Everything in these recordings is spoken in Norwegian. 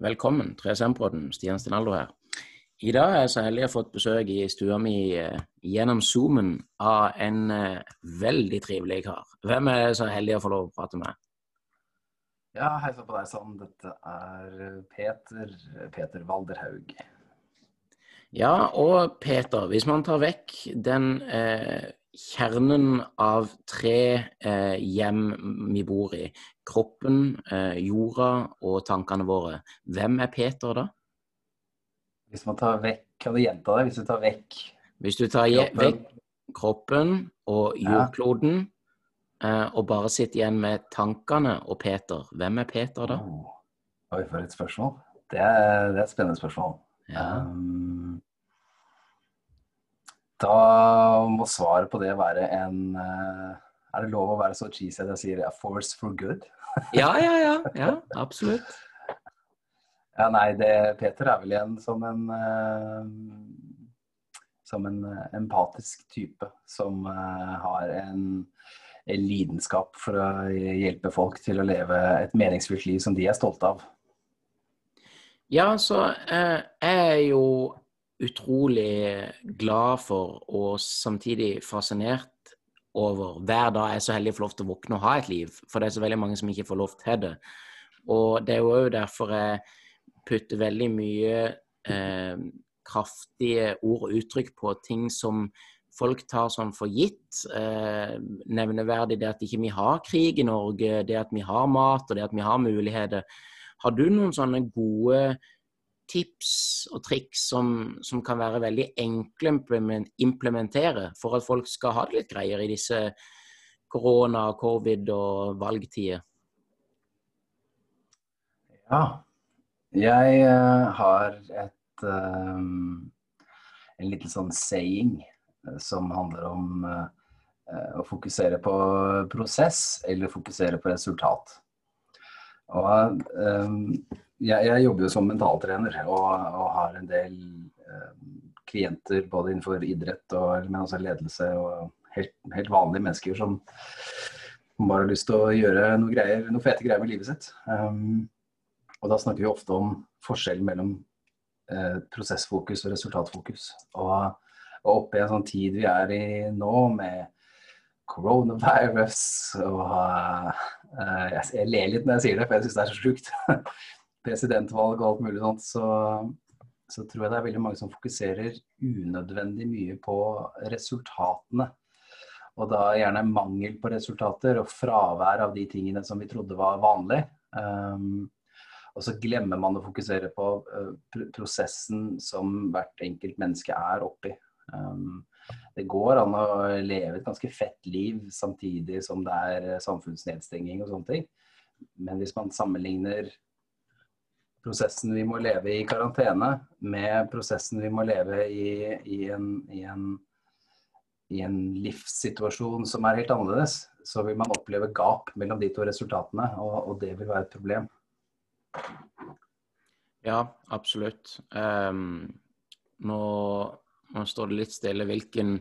Velkommen, 3SM-podden. Stian Stinaldo her. I dag er jeg så heldig å ha fått besøk i stua mi eh, gjennom Zoomen av en eh, veldig trivelig kar. Hvem er så heldig å få lov å prate med? Ja, hei sann på deg sann. Dette er Peter, Peter Valderhaug. Ja, og Peter, hvis man tar vekk den eh, kjernen av tre eh, hjem vi bor i, kroppen, eh, jorda og tankene våre, hvem er Peter da? Hvis man tar vekk Kan du gjenta det? Hvis du tar vekk Hvis du tar kroppen. vekk kroppen og jordkloden, ja. og bare sitter igjen med tankene og Peter, hvem er Peter da? Oh. Oi, for et spørsmål. Det er, det er et spennende spørsmål. Ja. Um, da må svaret på det være en uh, Er det lov å være så cheesy at jeg sier 'a force for good'? ja, ja, ja, ja. Absolutt. Ja, nei, det, Peter er vel igjen som en uh, som en uh, empatisk type som uh, har en, en, lidenskap for å hjelpe folk til å leve et meningsfylt liv som de er stolte av. Ja, så jeg er jo utrolig glad for og samtidig fascinert over hver dag jeg er så heldig å få lov til å våkne og ha et liv. For det er så veldig mange som ikke får lov til det. Og det er jo derfor jeg putter veldig mye eh, kraftige ord og uttrykk på ting som folk tar sånn for gitt. Eh, nevneverdig det at ikke vi har krig i Norge, det at vi har mat og det at vi har muligheter. Har du noen sånne gode tips og triks som, som kan være veldig enkle å implementere for at folk skal ha det litt greiere i disse korona, covid og valgtider? Ja, jeg uh, har et um, en liten sånn saying uh, som handler om uh, å fokusere på prosess eller fokusere på resultat. Og um, jeg, jeg, jobber jo som mentaltrener og, og har en del klienter både innenfor idrett og men også ledelse og helt, helt vanlige mennesker som bare har lyst til å gjøre noe, greier, noe fete greier med livet sitt. Um, og da snakker vi ofte om forskjellen mellom eh, prosessfokus og resultatfokus. Og, og oppe i en sånn tid vi er i nå, med coronavirus og eh, Jeg ler litt når jeg sier det, for jeg syns det er så sjukt. Presidentvalg og alt mulig sånt. Så, så tror jeg det er veldig mange som fokuserer unødvendig mye på resultatene. Og da gjerne mangel på resultater og fravær av de tingene som vi trodde var vanlig. Um, og så glemmer man å fokusere på uh, prosessen som hvert enkelt menneske er oppi. Um, det går an å leve et ganske fett liv samtidig som det er eh, samfunnsnedstenging og sånne ting. Men hvis man sammenligner prosessen vi må leve i karantene med prosessen vi må leve i, i, en, i, en, i en livssituasjon som er helt annerledes, så vil man oppleve gap mellom de to resultatene, og, og det vil være et problem. Ja, absolutt. Um, nå, nå, står det litt stille hvilken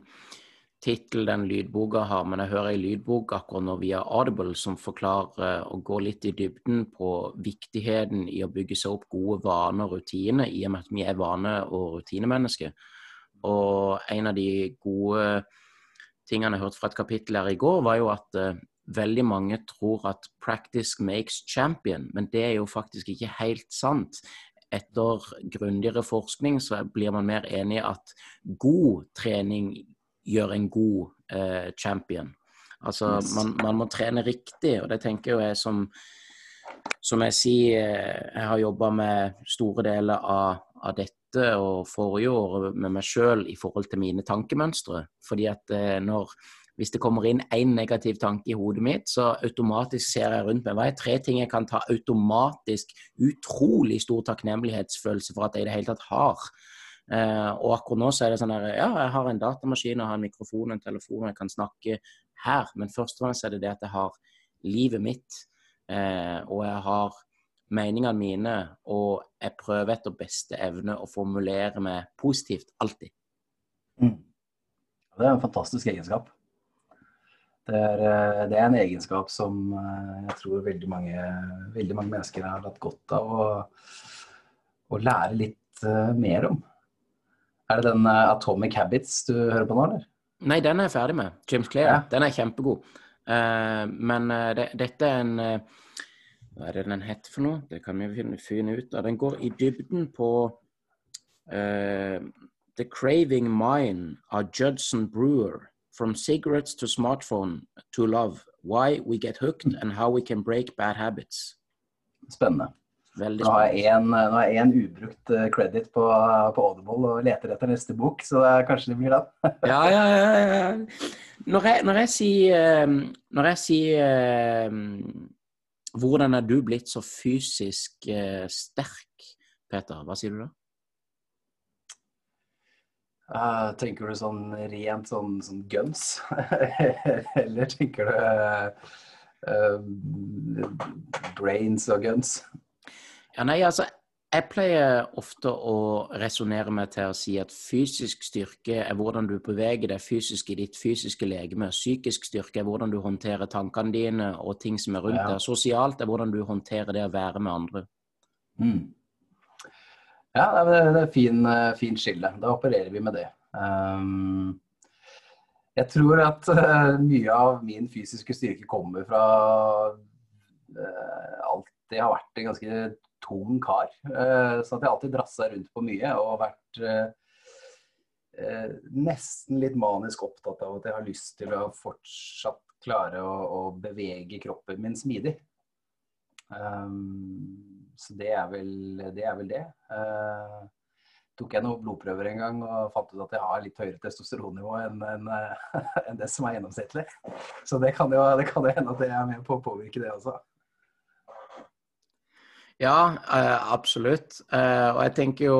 tittel den lydboka har, men jeg hører ei lydbok akkurat nå via Audible som forklarer og går litt i dybden på viktigheten i å bygge seg opp gode vaner og rutiner, i og med at vi er vane- og rutinemennesker. Og en av de gode tingene jeg hørte fra et kapittel her i går, var jo at uh, veldig mange tror at 'practice makes champion', men det er jo faktisk ikke helt sant. Etter grundigere forskning så blir man mer enig i at god trening gjør en god eh, champion. Altså, man, man, må trene riktig, og det tenker jo jeg som Som jeg sier, jeg har jobba med store deler av, av dette og forrige år med meg sjøl i forhold til mine tankemønstre. Fordi at eh, når hvis det kommer inn én negativ tanke i hodet mitt, så automatisk ser jeg rundt meg. Hva er tre ting jeg kan ta automatisk utrolig stor takknemlighetsfølelse for at jeg i det hele tatt har? Eh, og akkurat nå så er det sånn her Ja, jeg har en datamaskin, jeg har en mikrofon, en telefon, jeg kan snakke her. Men først og fremst er det det at jeg har livet mitt, eh, og jeg har meningene mine, og jeg prøver etter beste evne å formulere meg positivt alltid. Mm. Det er en fantastisk egenskap. Det er, eh, det er, en egenskap som eh, jeg tror veldig mange, veldig mange, mennesker har hatt godt av å, å lære litt uh, mer om. Er det den uh, Atomic Habits du hører på nå, eller? Nei, den er jeg ferdig med. James Clear. Ja. Den er kjempegod. Uh, men det, dette er en Hva er det den heter for noe? Det kan vi finne, finne ut av. Den går i dybden på The Craving Mind av Judson Brewer. From cigarettes to smartphone to love. Why we get hooked and how we can break bad habits. Spennende. Veldig Nå har jeg en ubrukt eh, credit på, på Audible og leter etter neste bok, så det kanskje det blir den. Ja, ja, ja. ja. Når jeg, når jeg sier, eh, når jeg sier eh, Hvordan er du blitt så fysisk sterk, Peter? Hva sier du da? Uh, tenker du sånn rent sånn, sånn guns? Eller tenker du uh, uh, brains og guns? Ja, nei, altså, jeg pleier ofte å resonnere meg til å si at fysisk styrke er hvordan du beveger deg fysisk i ditt fysiske legeme. Psykisk styrke er hvordan du håndterer tankene dine og ting som er rundt Ja. deg. Sosialt er hvordan du håndterer det å være med andre. Mm. Ja, det er, et er fin, eh, skille. Da opererer vi med det. Um, jeg tror at eh, mye av min fysiske styrke kommer fra uh, det har vært en ganske tung kar. Uh, så at jeg alltid drassa rundt på mye og vært eh, eh, nesten litt manisk opptatt av at jeg har lyst til å fortsatt klare å, å bevege kroppen min smidig. Så det er vel det. Er vel det. Tok jeg noen blodprøver en gang og fant ut at jeg har litt høyere testosteronnivå enn enn, eh, enn det som er gjennomsnittlig. Så det kan jo, det kan jo hende at det er med på å påvirke det også. Ja, eh, absolutt. Eh, og jeg tenker jo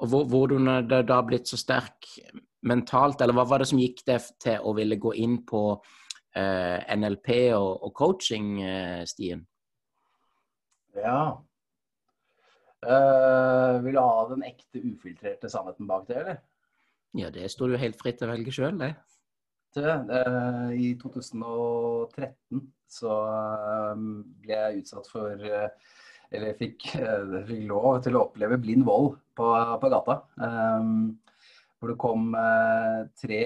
Hvordan er det da blitt så sterk mentalt, eller hva var det som gikk deg til å ville gå inn på eh, NLP og, og coaching, eh, Stien? Ja. Uh, vil du ha den ekte ufiltrerte sannheten bak det, eller? Ja, det står du helt fritt til å velge sjøl, det. I 2013 så ble jeg utsatt for Eller fikk, fikk lov til å oppleve blind vold på, på gata. Um, hvor det kom uh, tre,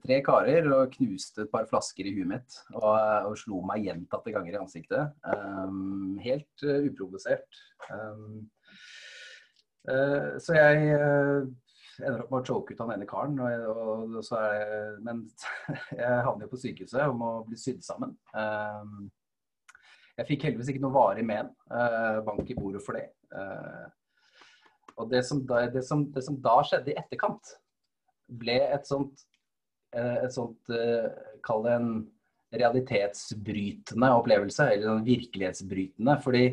tre karer og knuste et par flasker i huet mitt. Og, og slo meg gjentatte ganger i ansiktet. Um, helt uh, uprovosert. Um, uh, så jeg ender opp med å choke ut han ene karen. Og, og, og så er jeg, men jeg havner jo på sykehuset og må bli sydd sammen. Um, jeg fikk heldigvis ikke noe varig men. Uh, bank i bordet for det. Uh, og det som, da, det, som, det som da skjedde i etterkant, ble et sånt, uh, et sånt Kall det en realitetsbrytende opplevelse. Eller sånn virkelighetsbrytende. fordi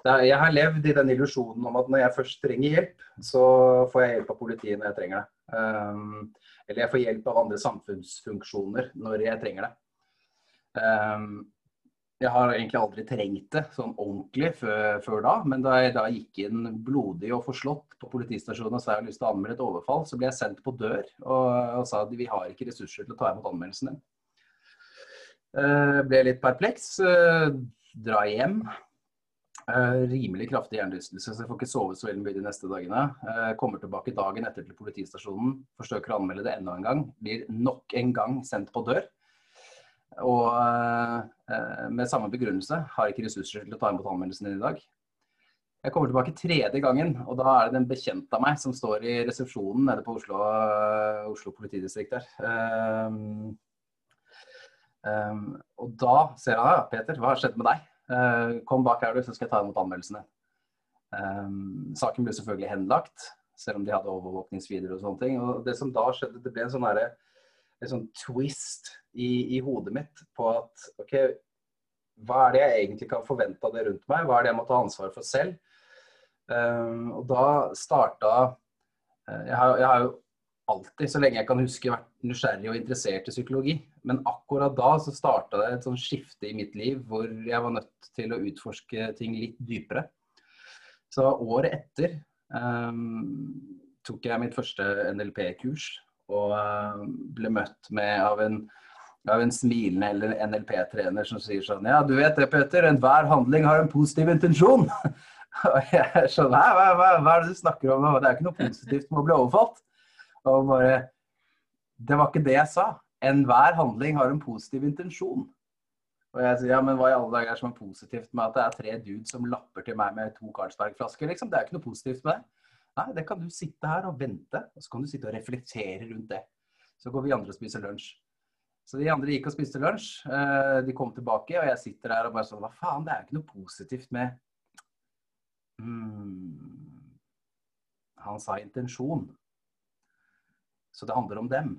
jeg har levd i den illusjonen om at når jeg først trenger hjelp, så får jeg hjelp av politiet når jeg trenger det. Eller jeg får hjelp av andre samfunnsfunksjoner når jeg trenger det. Jeg har egentlig aldri trengt det sånn ordentlig før, før, da, men da jeg da gikk inn blodig og forslått på politistasjonen og sa jeg har lyst til å anmelde et overfall, så ble jeg sendt på dør og, og sa at vi har ikke ressurser til å ta imot anmeldelsen din. Uh, ble litt perpleks. Uh, dra hjem. Uh, rimelig kraftig hjernerystelse, så jeg får ikke sove så veldig mye de neste dagene. Kommer tilbake dagen etter til politistasjonen, forsøker å anmelde det enda en gang. Blir nok en gang sendt på dør. Og uh, med samme begrunnelse. Har ikke ressurser til å ta imot anmeldelsen din i dag. Jeg kommer tilbake tredje gangen, og da er det en bekjent av meg som står i resepsjonen nede på Oslo, Oslo politidistrikt der. Um, um, og da ser jeg ja, Peter, hva har skjedd med deg? Uh, kom bak her, du, så skal jeg ta imot anmeldelsene. Um, saken ble selvfølgelig henlagt, selv om de hadde overvåkningsvideoer og sånne ting. Og det som da skjedde, det ble en sånn, herre, en sånn twist i, i, hodet mitt på at OK, hva er det jeg egentlig kan forvente av det rundt meg? Hva er det jeg må ta ansvar for selv? Um, og da starta uh, jeg, har, jeg har jo alltid, så lenge jeg kan huske, vært nysgjerrig og interessert i psykologi. Men akkurat da så starta det et sånn skifte i mitt liv hvor jeg var nødt til å utforske ting litt dypere. Så året etter um, tok jeg mitt første NLP-kurs og uh, ble møtt med av en, av en smilende NLP-trener som sier sånn Ja, du vet det, Peter. Enhver handling har en positiv intensjon. Og jeg skjønner, hva, hva, hva er det du snakker om? Det er ikke noe positivt med å bli overfalt. Og bare Det var ikke det jeg sa. Enhver handling har en positiv intensjon. Og jeg sier ja, men hva i alle dager er som er positivt med at det er tre dudes som lapper til meg med to Carlsberg-flasker, liksom? Det er ikke noe positivt med det. Nei, det kan du sitte her og vente, og så kan du sitte og reflektere rundt det. Så går vi andre og spiser lunsj. Så de andre gikk og spiste lunsj. Eh, de kom tilbake, og jeg sitter der og bare sånn Hva faen, det er ikke noe positivt med mm. Han sa intensjon. Så det handler om dem.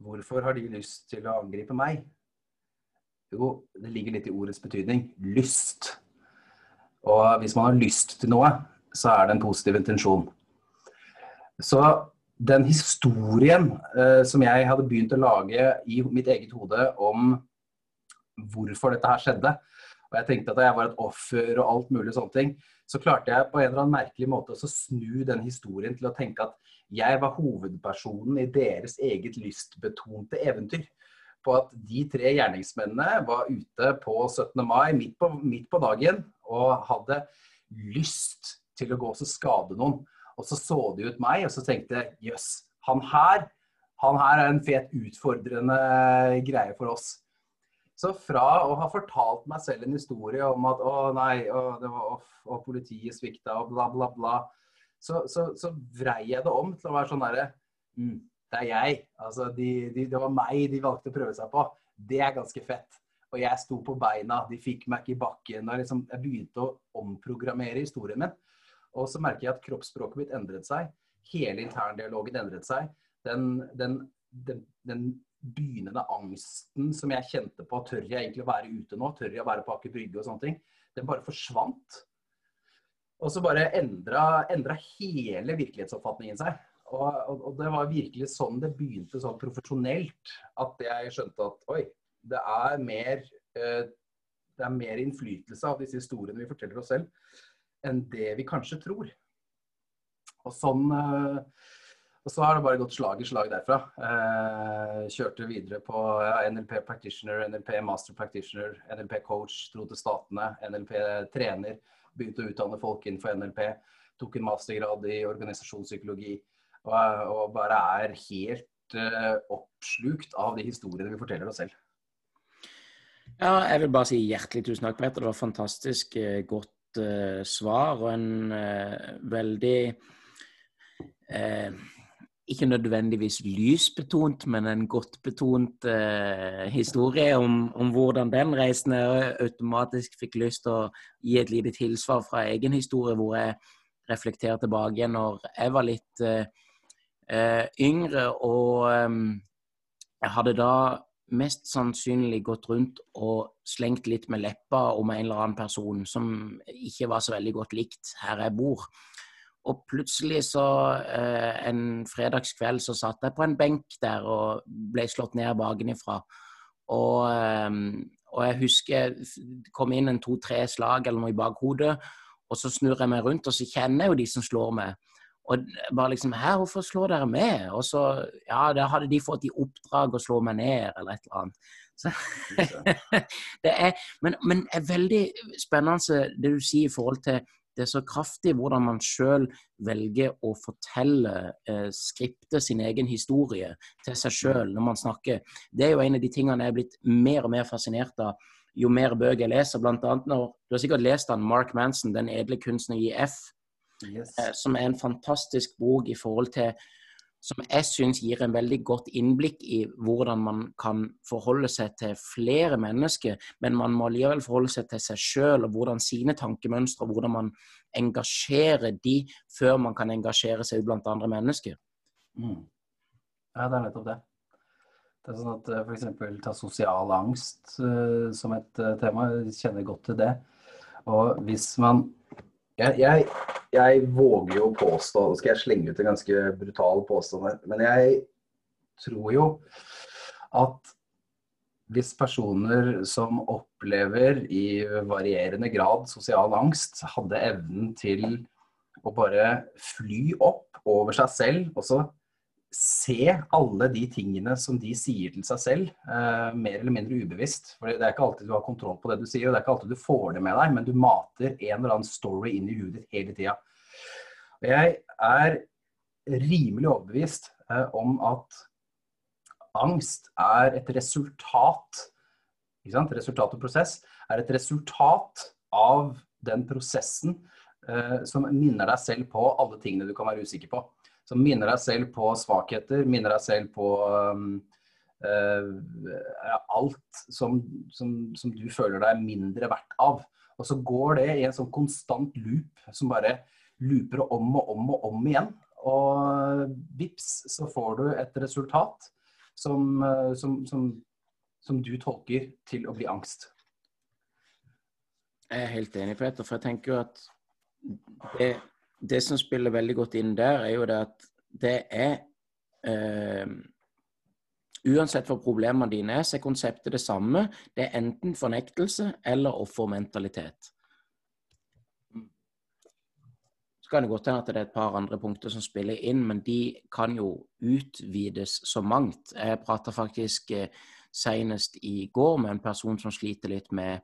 Hvorfor har de lyst til å angripe meg? Jo, det ligger litt i ordets betydning. Lyst. Og hvis man har lyst til noe, så er det en positiv intensjon. Så den historien eh, som jeg hadde begynt å lage i mitt eget hode om hvorfor dette her skjedde, og jeg tenkte at jeg var et offer og alt mulig sånne ting, så klarte jeg på en eller annen merkelig måte å snu den historien til å tenke at jeg var hovedpersonen i deres eget lystbetonte eventyr. På at de tre gjerningsmennene var ute på 17. mai midt på, midt på dagen og hadde lyst til å gå og skade noen. Og så så de ut meg, og så tenkte jeg jøss, han her han her er en fet, utfordrende greie for oss. Så fra å ha fortalt meg selv en historie om at å nei, å, det var off, og politiet svikta og bla, bla, bla, så, så, så vrei jeg det om til å være sånn derre mm, Det er jeg. Altså, de, de, det var meg de valgte å prøve seg på. Det er ganske fett. Og jeg sto på beina, de fikk meg ikke i bakken. og liksom, Jeg begynte å omprogrammere historien min. Og så merker jeg at kroppsspråket mitt endret seg. Hele interndialogen endret seg. Den, den, den, den, begynnende angsten som jeg kjente på, tør jeg egentlig å være ute nå? Tør jeg å være på Aker Brygge og sånne ting? Den bare forsvant. Og så bare endra, endra hele virkelighetsoppfatningen seg. Og, og, og, det var virkelig sånn det begynte sånn profesjonelt. At jeg skjønte at oi, det er mer, eh, det er mer innflytelse av disse historiene vi forteller oss selv enn det vi kanskje tror. Og sånn eh, og så har det bare gått slag i slag derfra. Eh, kjørte videre på NLP practitioner, NLP master practitioner, NLP coach, dro til Statene, NLP trener. Begynte å utdanne folk innenfor NLP. Tok en mastergrad i organisasjonspsykologi. Og, bare er helt uh, oppslukt av de historiene vi forteller oss selv. Ja, jeg vil bare si hjertelig tusen takk, Petter. Det var fantastisk godt uh, svar og en uh, veldig uh, ikke nødvendigvis lysbetont, men en godt betont historie om, om, hvordan den reisen automatisk fikk lyst til å gi et lite tilsvar fra egen historie, hvor jeg reflekterer tilbake når jeg var litt yngre. Og um, jeg hadde da mest sannsynlig gått rundt og slengt litt med leppa om en eller annen person som ikke var så veldig godt likt her jeg bor. Og plutselig så eh, en fredagskveld så satt jeg på en benk der og ble slått ned bakenfra. Og, eh, og jeg husker det kom inn en to-tre slag eller noe i bakhodet, og så snur jeg meg rundt, og så kjenner jeg jo de som slår meg. Og bare liksom Hæ, hvorfor slår dere med? Og så Ja, da hadde de fått i oppdrag å slå meg ned, eller et eller annet. Så, det er, men, men er veldig spennende det du sier i forhold til det er så kraftig hvordan man sjøl velger å fortelle, eh, skripte sin egen historie til seg sjøl når man snakker. Det er jo en av de tingene jeg er blitt mer og mer fascinert av jo mer bøker jeg leser. Blant annet når, Du har sikkert lest han Mark Manson, 'Den edle kunstner i F'. Yes. Eh, som er en fantastisk bok i forhold til som jeg syns gir en veldig godt innblikk i hvordan man kan forholde seg til flere mennesker, men man må likevel forholde seg til seg sjøl og hvordan sine tankemønstre, og hvordan man engasjerer de før man kan engasjere seg blant andre mennesker. Mm. Ja, det er nettopp det. Det er sånn at eh, F.eks. ta sosial angst uh, som et uh, tema. Jeg kjenner godt til det. Og hvis man jeg, jeg, jeg, våger jo å påstå, nå skal jeg slenge ut en ganske brutal påstand men jeg tror jo at hvis personer som opplever i varierende grad sosial angst, hadde evnen til å bare fly opp over seg selv, og så se alle de tingene som de sier til seg selv, eh, mer eller mindre ubevisst. For det er ikke alltid du har kontroll på det du sier, og det er ikke alltid du får det med deg, men du mater en eller annen story inn i huet ditt hele tida. Jeg er rimelig overbevist eh, om at angst er et resultat ikke sant? Resultat og prosess er et resultat av den prosessen eh, som minner deg selv på alle tingene du kan være usikker på som minner deg selv på svakheter, minner deg selv på um, uh, alt som, som, som, du føler deg mindre verdt av. Og så går det i en sånn konstant loop som bare looper om og om og om igjen. Og vips, så får du et resultat som, uh, som, som du tolker til å bli angst. Jeg er helt enig, Peter. For jeg tenker jo at det det som spiller veldig godt inn der, er jo det at det er eh, Uansett hva problemene dine er, så er konseptet det samme. Det er enten fornektelse eller offermentalitet. Så kan det godt hende at det er et par andre punkter som spiller inn, men de kan jo utvides så mangt. Jeg prata faktisk eh, senest i går med en person som sliter litt med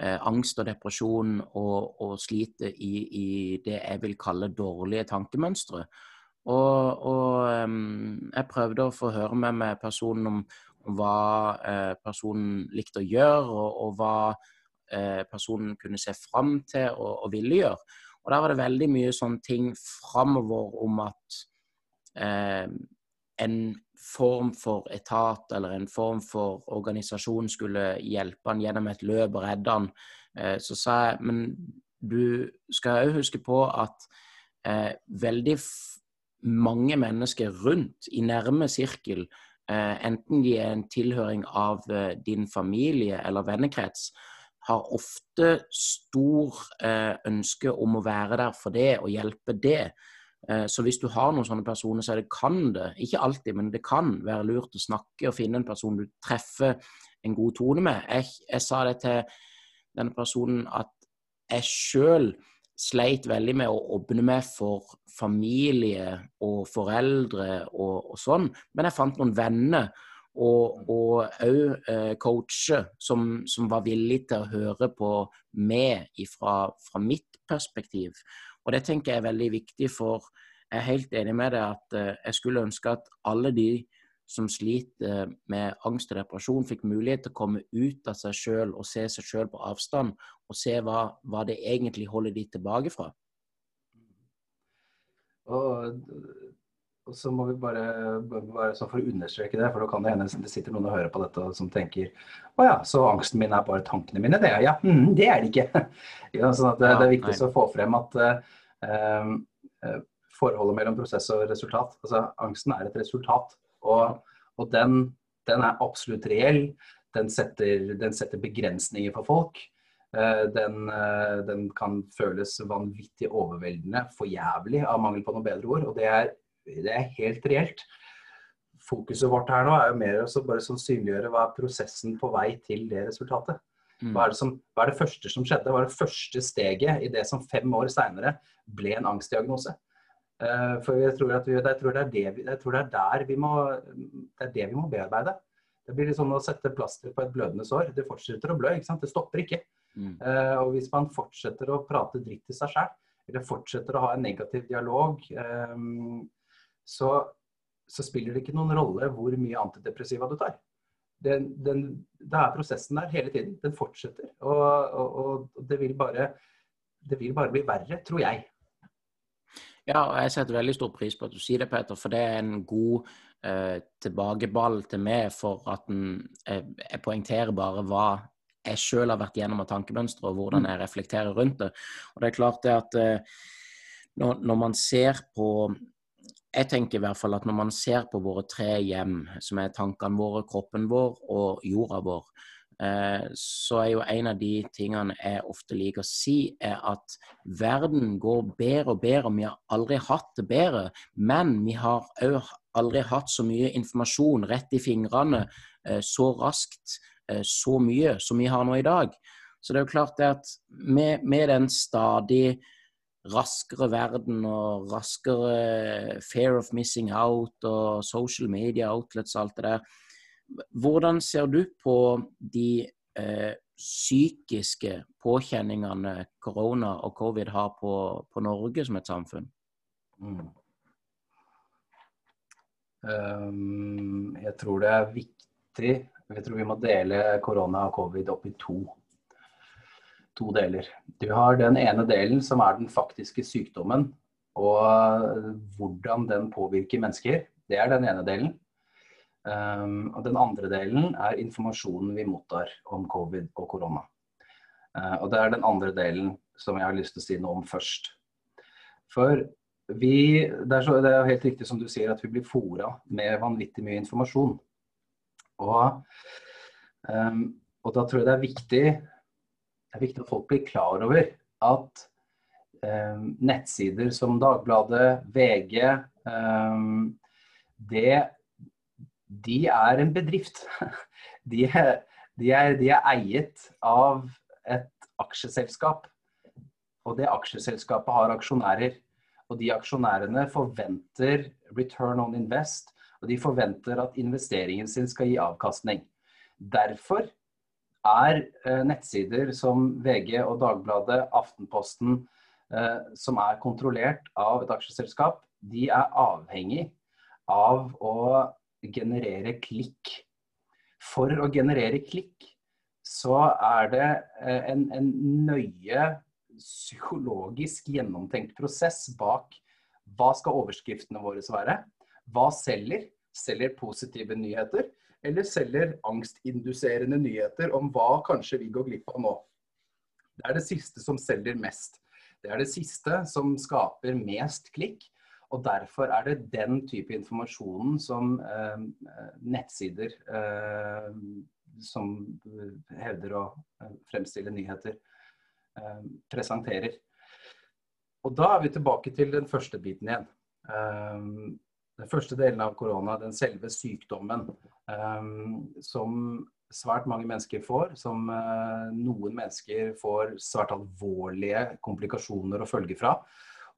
angst og depresjon og, og sliter i, i, det jeg vil kalle dårlige tankemønstre. Og, og um, jeg prøvde å få høre med meg personen om, om hva eh, personen likte å gjøre, og, og hva eh, personen kunne se fram til og, og, ville gjøre. Og der var det veldig mye sånne ting framover om at eh, en form for etat eller en form for organisasjon skulle hjelpe han gjennom et løp og redde han, eh, så sa jeg men du skal òg huske på at eh, veldig mange mennesker rundt i nærme sirkel, eh, enten de er en tilhøring av eh, din familie eller vennekrets, har ofte stor eh, ønske om å være der for det og hjelpe det. Eh, så hvis du har noen sånne personer, så det kan det, ikke alltid, men det kan være lurt å snakke og finne en person du treffer en god tone med. Jeg, jeg sa det til denne personen at jeg sjøl sleit veldig med å åpne meg for familie og foreldre og, og sånn, men jeg fant noen venner og òg eh, coacher som, som, var villige til å høre på meg fra, fra mitt perspektiv. Og det tenker jeg er veldig viktig, for jeg er helt enig med deg at eh, jeg skulle ønske at alle de som sliter med angst og depresjon, fikk mulighet til å komme ut av seg sjøl og se seg sjøl på avstand, og se hva, hva, det egentlig holder de tilbake fra. Og, og så må vi bare, bare så for å understreke det, for da kan det hende det sitter noen og hører på dette som tenker å ja, så angsten min er bare tankene mine. Det, ja, mm, det er det ikke. ja, sånn det, det, er viktig å få frem at uh, forholdet mellom prosess og resultat altså Angsten er et resultat. Og, og den, den, er absolutt reell. Den setter, den setter begrensninger for folk. Uh, den, den, kan føles vanvittig overveldende, for jævlig, av mangel på noe bedre ord. Og det er, det er helt reelt fokuset vårt her nå er jo mer å bare sånn synliggjøre hva er prosessen på vei til det resultatet. Mm. Hva er, som, hva er, det første som skjedde? Hva er det første steget i det som fem år seinere ble en angstdiagnose? Uh, for jeg tror, vi, jeg, tror det vi, jeg tror, det er der vi må, det er det vi må bearbeide. Det blir litt sånn å sette plaster på et blødende sår. Det fortsetter å blø, ikke sant? det stopper ikke. Mm. Uh, og hvis man fortsetter å prate dritt til seg sjøl, eller fortsetter å ha en negativ dialog, um, så, så, spiller det ikke noen rolle hvor mye antidepressiva du tar den, den, det er prosessen der hele tiden. Den fortsetter. Og, og, og det, vil bare, det, vil bare, bli verre, tror jeg. Ja, og jeg setter veldig stor pris på at du sier det, Peter. For det er en god eh, tilbakeball til meg for at en, jeg, jeg poengterer bare hva jeg sjøl har vært gjennom av tankemønstre, og hvordan jeg reflekterer rundt det. Og det er klart det at eh, når, når man ser på jeg tenker i hvert fall at når man ser på våre tre hjem, som er tankene våre, kroppen vår og jorda vår, eh, så er jo en av de tingene jeg ofte liker å si, er at verden går bedre og bedre. Vi har aldri hatt det bedre, men vi har òg aldri hatt så mye informasjon rett i fingrene eh, så raskt, eh, så mye som vi har nå i dag. Så det er jo klart at med, med den stadig raskere verden og raskere fair of missing out og social media outlets og alt det der. Hvordan ser du på de eh, psykiske påkjenningene korona og covid har på, på Norge som et samfunn? Mm. Um, jeg tror det er viktig Jeg tror vi må dele korona og covid opp i to to deler. Du har den ene delen som er den faktiske sykdommen, og hvordan den påvirker mennesker. Det er den ene delen. Um, og den andre delen er informasjonen vi mottar om covid og korona. Uh, og det er den andre delen som jeg har lyst til å si noe om først. For vi, det er, så, det er helt riktig som du sier at vi blir fora med vanvittig mye informasjon. Og, um, og da tror jeg det er viktig det er viktig at folk blir klar over at eh, nettsider som Dagbladet, VG eh, det, De er en bedrift. De de, er, de er eiet av et aksjeselskap. Og det aksjeselskapet har aksjonærer. Og de aksjonærene forventer return on invest, og de forventer at investeringen sin skal gi avkastning. Derfor er eh, nettsider som VG og Dagbladet, Aftenposten, eh, som er kontrollert av et aksjeselskap, de er avhengig av å generere klikk. For å generere klikk så er det eh, en, en nøye psykologisk gjennomtenkt prosess bak hva skal overskriftene våre være? Hva selger? Selger positive nyheter? Eller selger angstinduserende nyheter om hva kanskje vi går glipp av nå. Det er det siste som selger mest. Det er det siste som skaper mest klikk. Og derfor er det den type informasjonen som eh, nettsider eh, som hevder å eh, fremstille nyheter, eh, presenterer. Og da er vi tilbake til den første biten igjen. Eh, den første delen av korona, den selve sykdommen, som svært mange mennesker får, som uh, noen mennesker får svært alvorlige komplikasjoner og følger fra,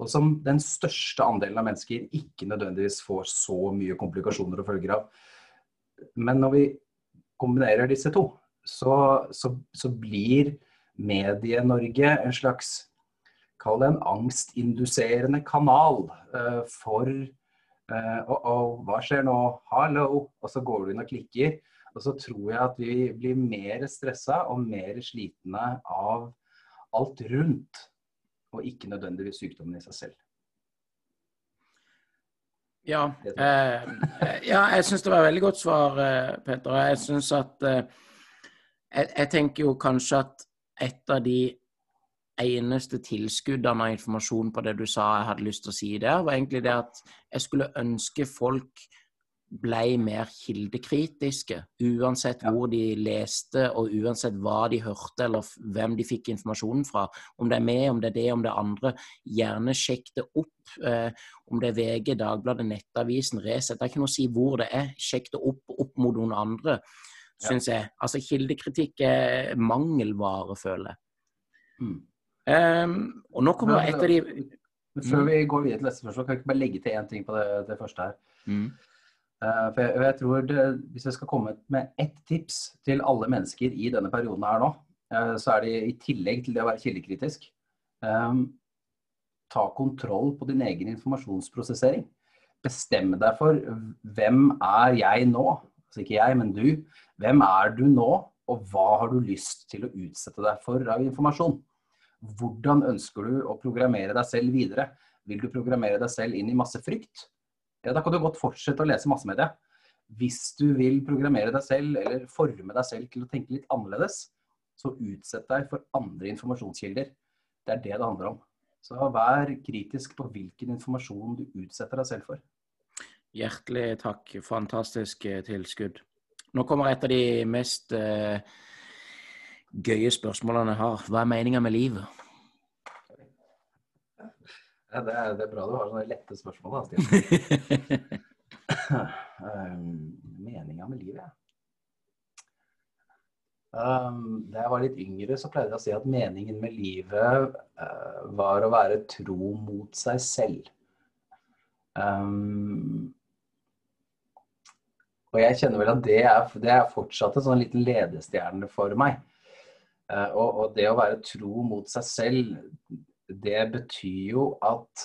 og som den største andelen av mennesker ikke nødvendigvis får så mye komplikasjoner og følger av. Men når vi kombinerer disse to, så, så, så blir Medie-Norge en slags Kall det en angstinduserende kanal uh, for Uh, oh, hva skjer nå? Hallo? Og så går du inn og klikker. Og så tror jeg at vi blir mer stressa og mer slitne av alt rundt, og ikke nødvendigvis sykdommen i seg selv. Ja, eh, ja jeg syns det var et veldig godt svar, eh, Petter. Jeg syns at eh, jeg, jeg, tenker jo kanskje at et av de eneste tilskuddene av informasjon på det du sa jeg hadde lyst til å si der, var egentlig det at jeg skulle ønske folk ble mer kildekritiske. Uansett hvor de leste, og uansett hva de hørte, eller hvem de fikk informasjonen fra. Om det er meg, om det er det, om det er andre. Gjerne sjekk det opp. Eh, om det er VG, Dagbladet, Nettavisen, Resett. Det er ikke noe å si hvor det er. Sjekk det opp opp mot noen andre, syns jeg. Altså, kildekritikk er mangelvare, føler jeg. Mm. Um, og nå kommer et av de Før vi går videre til neste spørsmål, kan jeg ikke bare legge til én ting på det, det, første her. Mm. Uh, for jeg, jeg, tror det, Hvis jeg skal komme med ett tips til alle mennesker i denne perioden her nå, uh, så er det i tillegg til det å være kildekritisk um, Ta kontroll på din egen informasjonsprosessering. Bestemme deg for hvem er jeg nå? Altså ikke jeg, men du. Hvem er du nå, og hva har du lyst til å utsette deg for av informasjon? Hvordan ønsker du å programmere deg selv videre? Vil du programmere deg selv inn i masse frykt? Ja, da kan du godt fortsette å lese massemedia. Hvis du vil programmere deg selv eller forme deg selv til å tenke litt annerledes, så utsett deg for andre informasjonskilder. Det er det det handler om. Så vær kritisk på hvilken informasjon du utsetter deg selv for. Hjertelig takk. Fantastisk eh, tilskudd. Nå kommer et av de mest eh, gøye spørsmålene jeg har. Hva er meninga med livet? Ja, det, er, det, er, bra du har sånne lette spørsmål, da, Stian. um, meninga med livet, ja. Um, da jeg var litt yngre, så pleide jeg å si at meningen med livet uh, var å være tro mot seg selv. Um, og jeg kjenner vel at det er, det er fortsatt en sånn liten ledestjerne for meg. Uh, og, og, det å være tro mot seg selv, det betyr jo at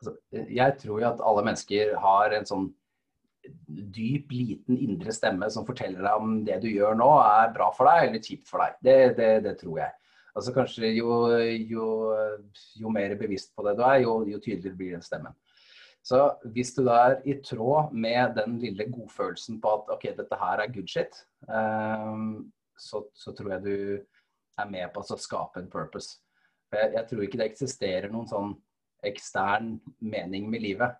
altså, Jeg tror jo at alle mennesker har en sånn dyp, liten indre stemme som forteller deg om det du gjør nå er bra for deg eller kjipt for deg. Det, det, det tror jeg. Altså kanskje jo, jo, jo, mer bevisst på det du er, jo, jo tydeligere blir den stemmen. Så hvis du da er i tråd med den lille godfølelsen på at ok, dette her er good shit, um, så, så, tror jeg du er med på å skape en purpose. Jeg, jeg tror ikke det eksisterer noen sånn ekstern mening med livet.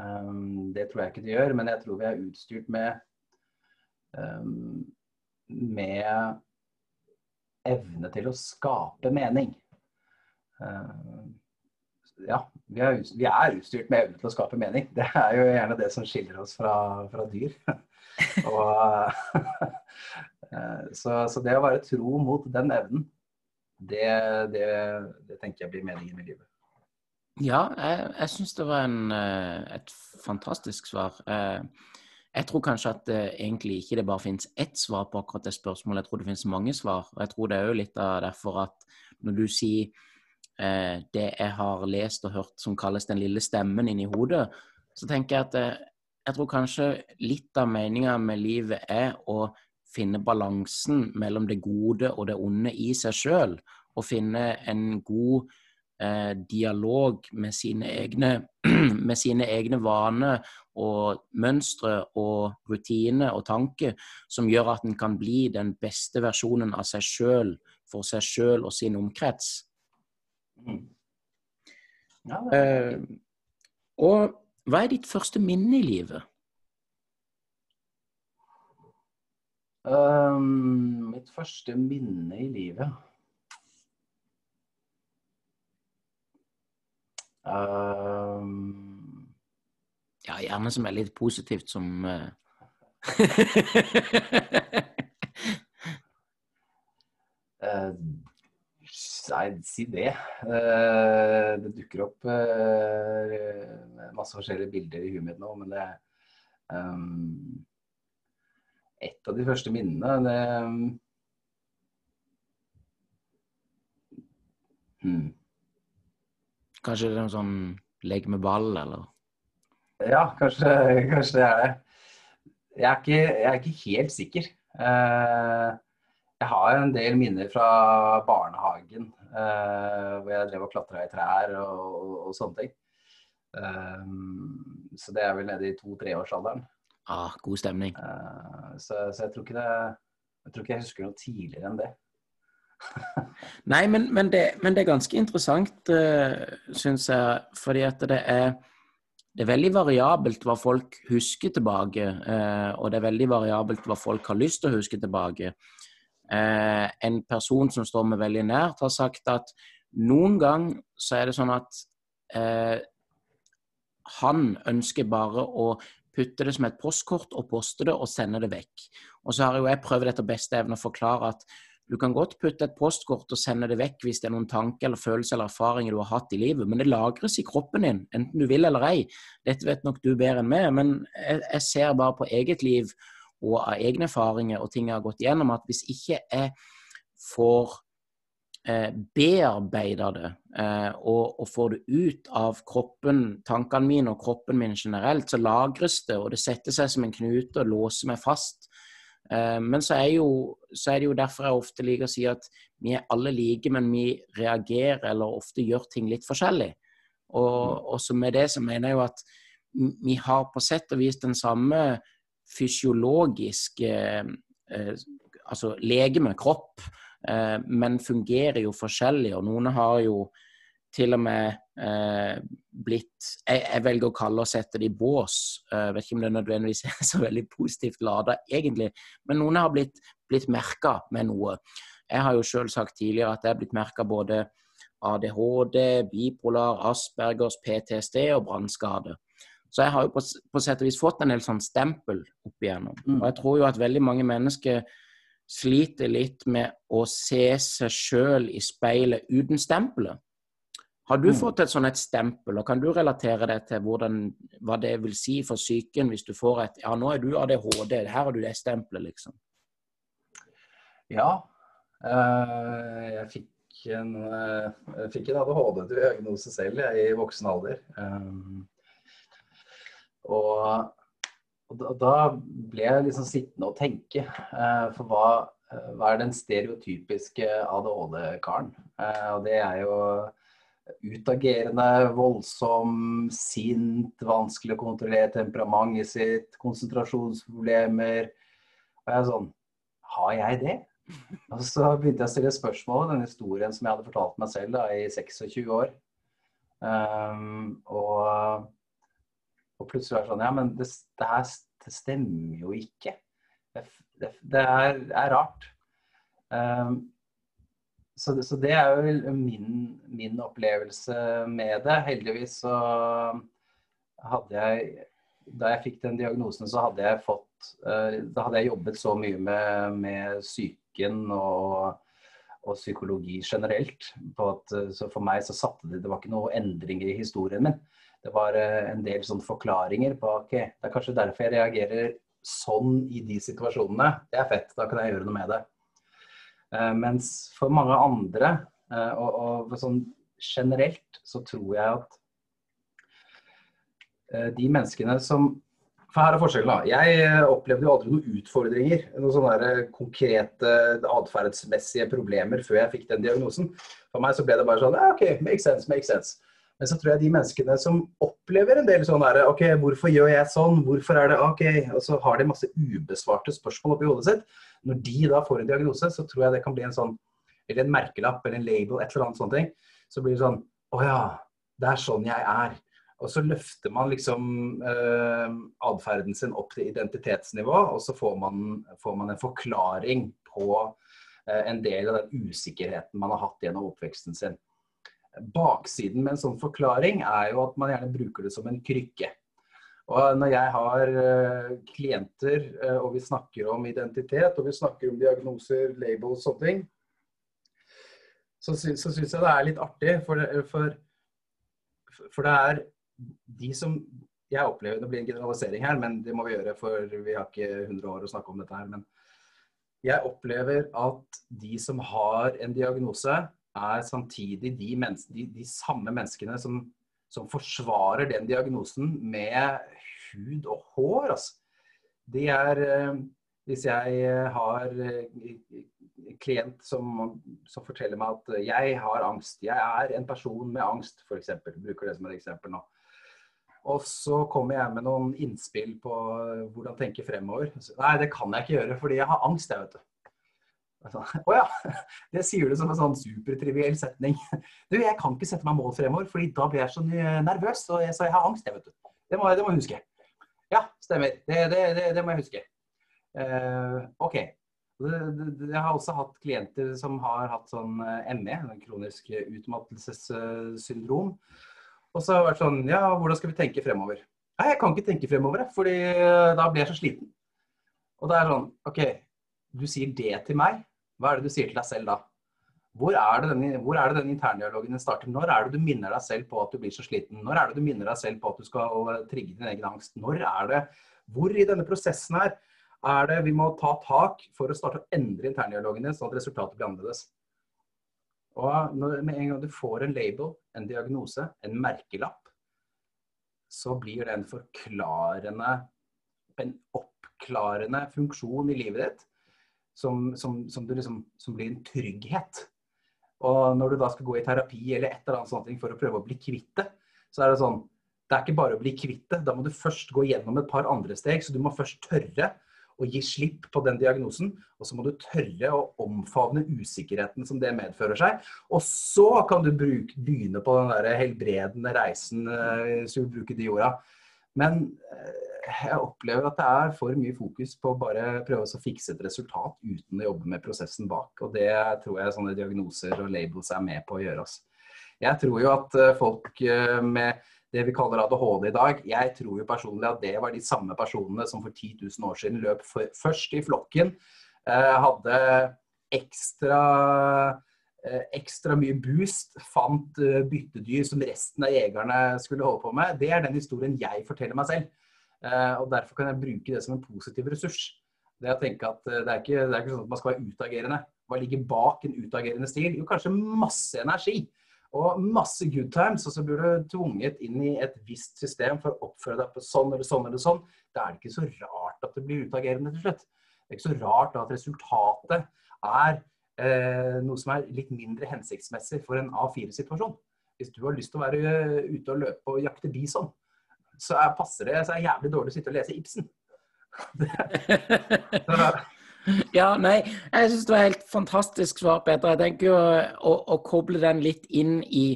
Um, det tror jeg ikke det gjør, men jeg tror vi er utstyrt med um, med evne til å skape mening. Uh, ja, vi er, vi er, utstyrt med evne til å skape mening. Det er jo gjerne det som skiller oss fra, fra dyr. Og, så, så, det å være tro mot den evnen, det, det, det tenker jeg blir meningen med livet. Ja, jeg, jeg syns det var en, eh, et fantastisk svar. Eh, jeg tror kanskje at det egentlig ikke det bare finnes ett svar på akkurat det spørsmålet. Jeg tror det finnes mange svar. Og jeg tror det er jo litt av derfor at når du sier eh, det jeg har lest og hørt som kalles den lille stemmen inni hodet, så tenker jeg at eh, jeg tror kanskje litt av meninga med livet er å finne balansen mellom det gode og det onde i seg sjøl. Og finne en god eh, dialog med sine egne, med sine egne vaner og mønstre og rutiner og tanker som gjør at en kan bli den beste versjonen av seg sjøl for seg sjøl og sin omkrets. Mm. Ja, eh, og hva er ditt første minne i livet? Um, mitt første minne i livet Um... Ja, gjerne som er litt positivt, som uh... uh, Nei, si det. Uh, det dukker opp masse forskjellige bilder i huet mitt nå, men det um, Et av de første minnene, det hmm. Kanskje det er noe sånn lek med ball, eller? Ja, kanskje, kanskje det er det. Jeg er ikke, jeg er ikke helt sikker. Eh, jeg har en del minner fra barnehagen eh, hvor jeg drev og klatra i trær og, og, og, sånne ting. Eh, så det er vel nede i to-treårsalderen. Ah, god stemning. Så, så jeg, tror ikke det, jeg tror ikke jeg husker noe tidligere enn det. Nei, men, men, det, men, det, er ganske interessant, uh, eh, syns jeg. Fordi at det er, det er veldig variabelt hva folk husker tilbake. Uh, og det er veldig variabelt hva folk har lyst til å huske tilbake. Uh, en person som står meg veldig nært, har sagt at noen gang så er det sånn at uh, han ønsker bare å putte det som et postkort og poste det og sende det vekk. Og så har jo jeg prøvd etter beste evne å forklare at du kan godt putte et postkort og sende det vekk hvis det er noen tanker eller følelser eller erfaringer du har hatt i livet, men det lagres i kroppen din, enten du vil eller ei. Dette vet nok du bedre enn meg, men jeg, jeg ser bare på eget liv og av egne erfaringer og ting jeg har gått igjennom, at hvis ikke jeg får eh, bearbeida det eh, og, og, får det ut av kroppen, tankene mine og kroppen min generelt, så lagres det, og det setter seg som en knute og låser meg fast. Eh, men så er, jo, så er, det jo derfor jeg ofte liker å si at vi er alle like, men vi reagerer eller ofte gjør ting litt forskjellig. Og, mm. og med det så mener jeg jo at vi har på sett og vis den samme fysiologiske eh, Altså legeme, kropp, men fungerer jo forskjellig. Og noen har jo til og med eh, blitt jeg, jeg, velger å kalle og sette det i bås. Jeg eh, vet ikke om det nødvendigvis er så veldig positivt lada, egentlig. Men noen har blitt, blitt merka med noe. Jeg har jo sjøl sagt tidligere at jeg er blitt merka både ADHD, bipolar, Aspergers, PTSD og brannskade. Så jeg har jo på, på, sett og vis fått en del sånn stempel opp igjennom. Mm. Og jeg tror jo at veldig mange mennesker sliter litt med å se seg sjøl i speilet uten stempelet. Har du mm. fått et sånt et stempel, og kan du relatere det til hvordan, hva det vil si for psyken hvis du får et Ja, nå er du ADHD, her har du det stempelet, liksom. Ja. Uh, jeg fikk en, uh, jeg fikk en ADHD-diagnose selv jeg, i voksen alder. Um, og og da, ble jeg liksom sittende og tenke. Eh, for hva, eh, hva, er den stereotypiske ADHD-karen? Eh, og det er jo utagerende, voldsom, sint, vanskelig å kontrollere temperamentet sitt, konsentrasjonsproblemer. Og jeg er sånn Har jeg det? Og så begynte jeg å stille spørsmål den historien som jeg hadde fortalt meg selv da, i 26 år. Um, og og plutselig er det sånn Ja, men det, det her det stemmer jo ikke. Det, det, er, er, rart. Um, så, så, det er jo min, min, opplevelse med det. Heldigvis så hadde jeg Da jeg fikk den diagnosen, så hadde jeg fått uh, Da hadde jeg jobbet så mye med, med psyken og og psykologi generelt. At, så for meg så satte det Det var ikke noe endringer i historien min det var eh, en del sånn forklaringer på ok, det er kanskje derfor jeg reagerer sånn i de situasjonene. Det er fett, da kan jeg gjøre noe med det. Uh, mens for mange andre, uh, og, og, sånn generelt, så tror jeg at de menneskene som For her er forskjellen, da. Jeg opplevde jo aldri noen utfordringer. Noen sånne konkrete atferdsmessige problemer før jeg fikk den diagnosen. For meg så ble det bare sånn OK, make sense, make sense. Men så tror jeg de menneskene som opplever en del sånn her, OK, hvorfor gjør jeg sånn? Hvorfor er det OK? Og så har de masse ubesvarte spørsmål oppi hodet sitt. Når de da får en diagnose, så tror jeg det kan bli en sånn Eller en merkelapp eller en label, et eller annet sånt. Så blir det sånn Å ja, det er sånn jeg er. Og så løfter man liksom eh, atferden sin opp til identitetsnivå, og så får man, får man en forklaring på eh, en del av den usikkerheten man har hatt gjennom oppveksten sin. Baksiden med en sånn forklaring er jo at man gjerne bruker det som en krykke. Og når jeg har uh, klienter uh, og vi snakker om identitet og vi snakker om diagnoser, labels og sånne ting, så, sy syns jeg det er litt artig. For, for, for, det er de som Jeg opplever det blir en generalisering her, men det må vi gjøre, for vi har ikke 100 år å snakke om dette her. Men jeg opplever at de som har en diagnose, er samtidig de, de, de samme menneskene som, som, forsvarer den diagnosen med hud og hår. Altså. De er eh, Hvis jeg eh, har eh, klient som, som, forteller meg at jeg har angst, jeg er en person med angst, f.eks. Bruker det som et eksempel nå. Og så kommer jeg med noen innspill på hvordan tenke fremover. Nei, det kan jeg ikke gjøre fordi jeg har angst, jeg, vet du. Å oh ja, det sier du som en sånn supertriviell setning. Du, jeg kan ikke sette meg mål fremover, fordi da blir jeg så nervøs, og jeg, så jeg har angst, jeg, vet du. Det må, det må, jeg huske. Ja, stemmer. Det, det, det må jeg huske. Uh, OK. Jeg har også hatt klienter som har hatt sånn eh, ME, kronisk utmattelsessyndrom. Og så har det vært sånn Ja, hvordan skal vi tenke fremover? Nei, jeg kan ikke tenke fremover, fordi eh, da blir jeg så sliten. Og det er sånn OK, du sier det til meg. Hva er det du sier til deg selv da? Hvor er, det den, hvor er det den interndialogen starter? Når er det du minner deg selv på at du blir så sliten? Når er det du minner deg selv på at du skal trigge din egen angst? Når er det Hvor i denne prosessen her er det vi må ta tak for å starte å endre interndialogene, sånn at resultatet blir annerledes? Og når, Med en gang du får en label, en diagnose, en merkelapp, så blir det en forklarende, en oppklarende funksjon i livet ditt som, som, som, liksom, som, blir en trygghet. Og når du da skal gå i terapi eller et eller annet sånt for å prøve å bli kvitt det, så er det sånn Det er ikke bare å bli kvitt det. Da må du først gå gjennom et par andre steg. Så du må først tørre å gi slipp på den diagnosen. Og så må du tørre å omfavne usikkerheten som det medfører seg. Og så kan du bruke, begynne på den der helbredende reisen, eh, hvis du bruker de orda. Men eh, jeg opplever at det er for mye fokus på bare prøve å fikse et resultat uten å jobbe med prosessen bak. Og det tror jeg sånne diagnoser og labels er med på å gjøre. oss. Jeg tror jo at eh, folk eh, med det vi kaller ADHD i dag, jeg tror jo personlig at det var de samme personene som for 10 000 år siden løp først i flokken hadde ekstra, ekstra mye boost. Fant eh, byttedyr som resten av jegerne skulle holde på med. Det er den historien jeg forteller meg selv. Eh, og Derfor kan jeg bruke det som en positiv ressurs. Det å tenke at eh, det er, ikke, det er ikke sånn at man skal være utagerende. Hva ligger bak en utagerende stil? Jo, kanskje masse energi. Og masse good times, og så blir du tvunget inn i et visst system for å oppføre deg på sånn eller sånn eller sånn. Da er det ikke så rart at det blir utagerende til slutt. Det er ikke så rart at resultatet er eh, noe som er litt mindre hensiktsmessig for en A4-situasjon. Hvis du har lyst til å være eh, ute og løpe og jakte bison, så er, passer det så er jævlig dårlig å sitte og lese Ibsen. ja, nei, jeg syns det var helt fantastisk svar, Peter. Jeg tenker jo å, å, koble den litt inn i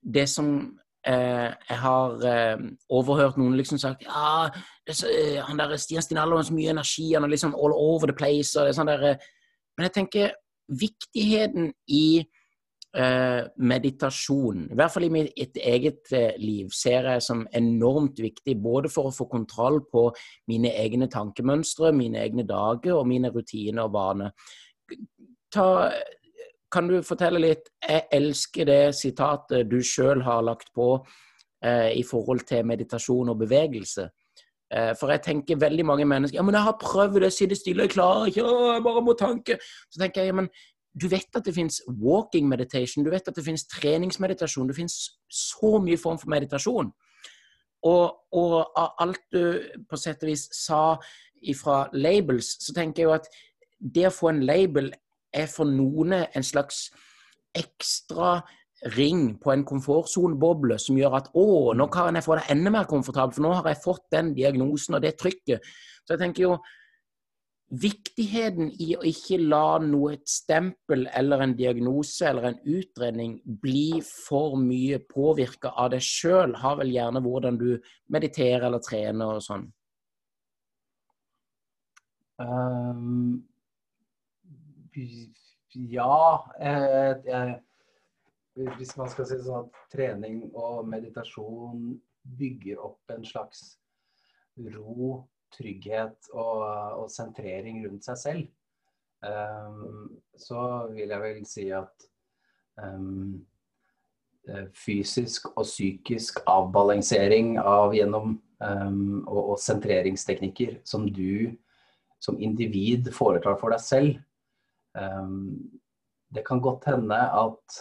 det som eh, jeg har eh, overhørt noen liksom sagt Ja, så, eh, han der Stian Stinallo har så mye energi, han er liksom all over the place. og det er sånn der, eh, Men jeg tenker viktigheten i Eh, meditasjon, i hvert fall i mitt eget eh, liv, ser jeg som enormt viktig. Både for å få kontroll på mine egne tankemønstre, mine egne dager og mine rutiner og vaner. Kan du fortelle litt Jeg elsker det sitatet du sjøl har lagt på eh, i forhold til meditasjon og bevegelse. Eh, for jeg tenker veldig mange mennesker ja, men jeg har prøvd det, sitte stille, jeg klarer ikke, jeg bare må tanke. Så tenker jeg ja, men du vet at det finnes walking meditation, du vet at det finnes treningsmeditasjon. Det finnes så mye form for meditasjon. Og, og av alt du på sett og vis sa ifra labels, så tenker jeg jo at det å få en label er for noen en slags ekstra ring på en komfortsoneboble som gjør at å, nå kan jeg få det enda mer komfortabelt, for nå har jeg fått den diagnosen og det trykket. Så jeg tenker jo viktigheten i å ikke la noe et stempel eller en diagnose eller en utredning bli for mye påvirka av deg sjøl, har vel gjerne hvordan du mediterer eller trener og sånn. Um, ja eh, jeg, Hvis man skal si sånn at trening og meditasjon bygger opp en slags ro trygghet og, og sentrering rundt seg selv, um, så vil jeg vel si at um, fysisk og psykisk avbalansering av gjennom um, og, og, sentreringsteknikker som du som individ foretar for deg selv. det kan godt hende at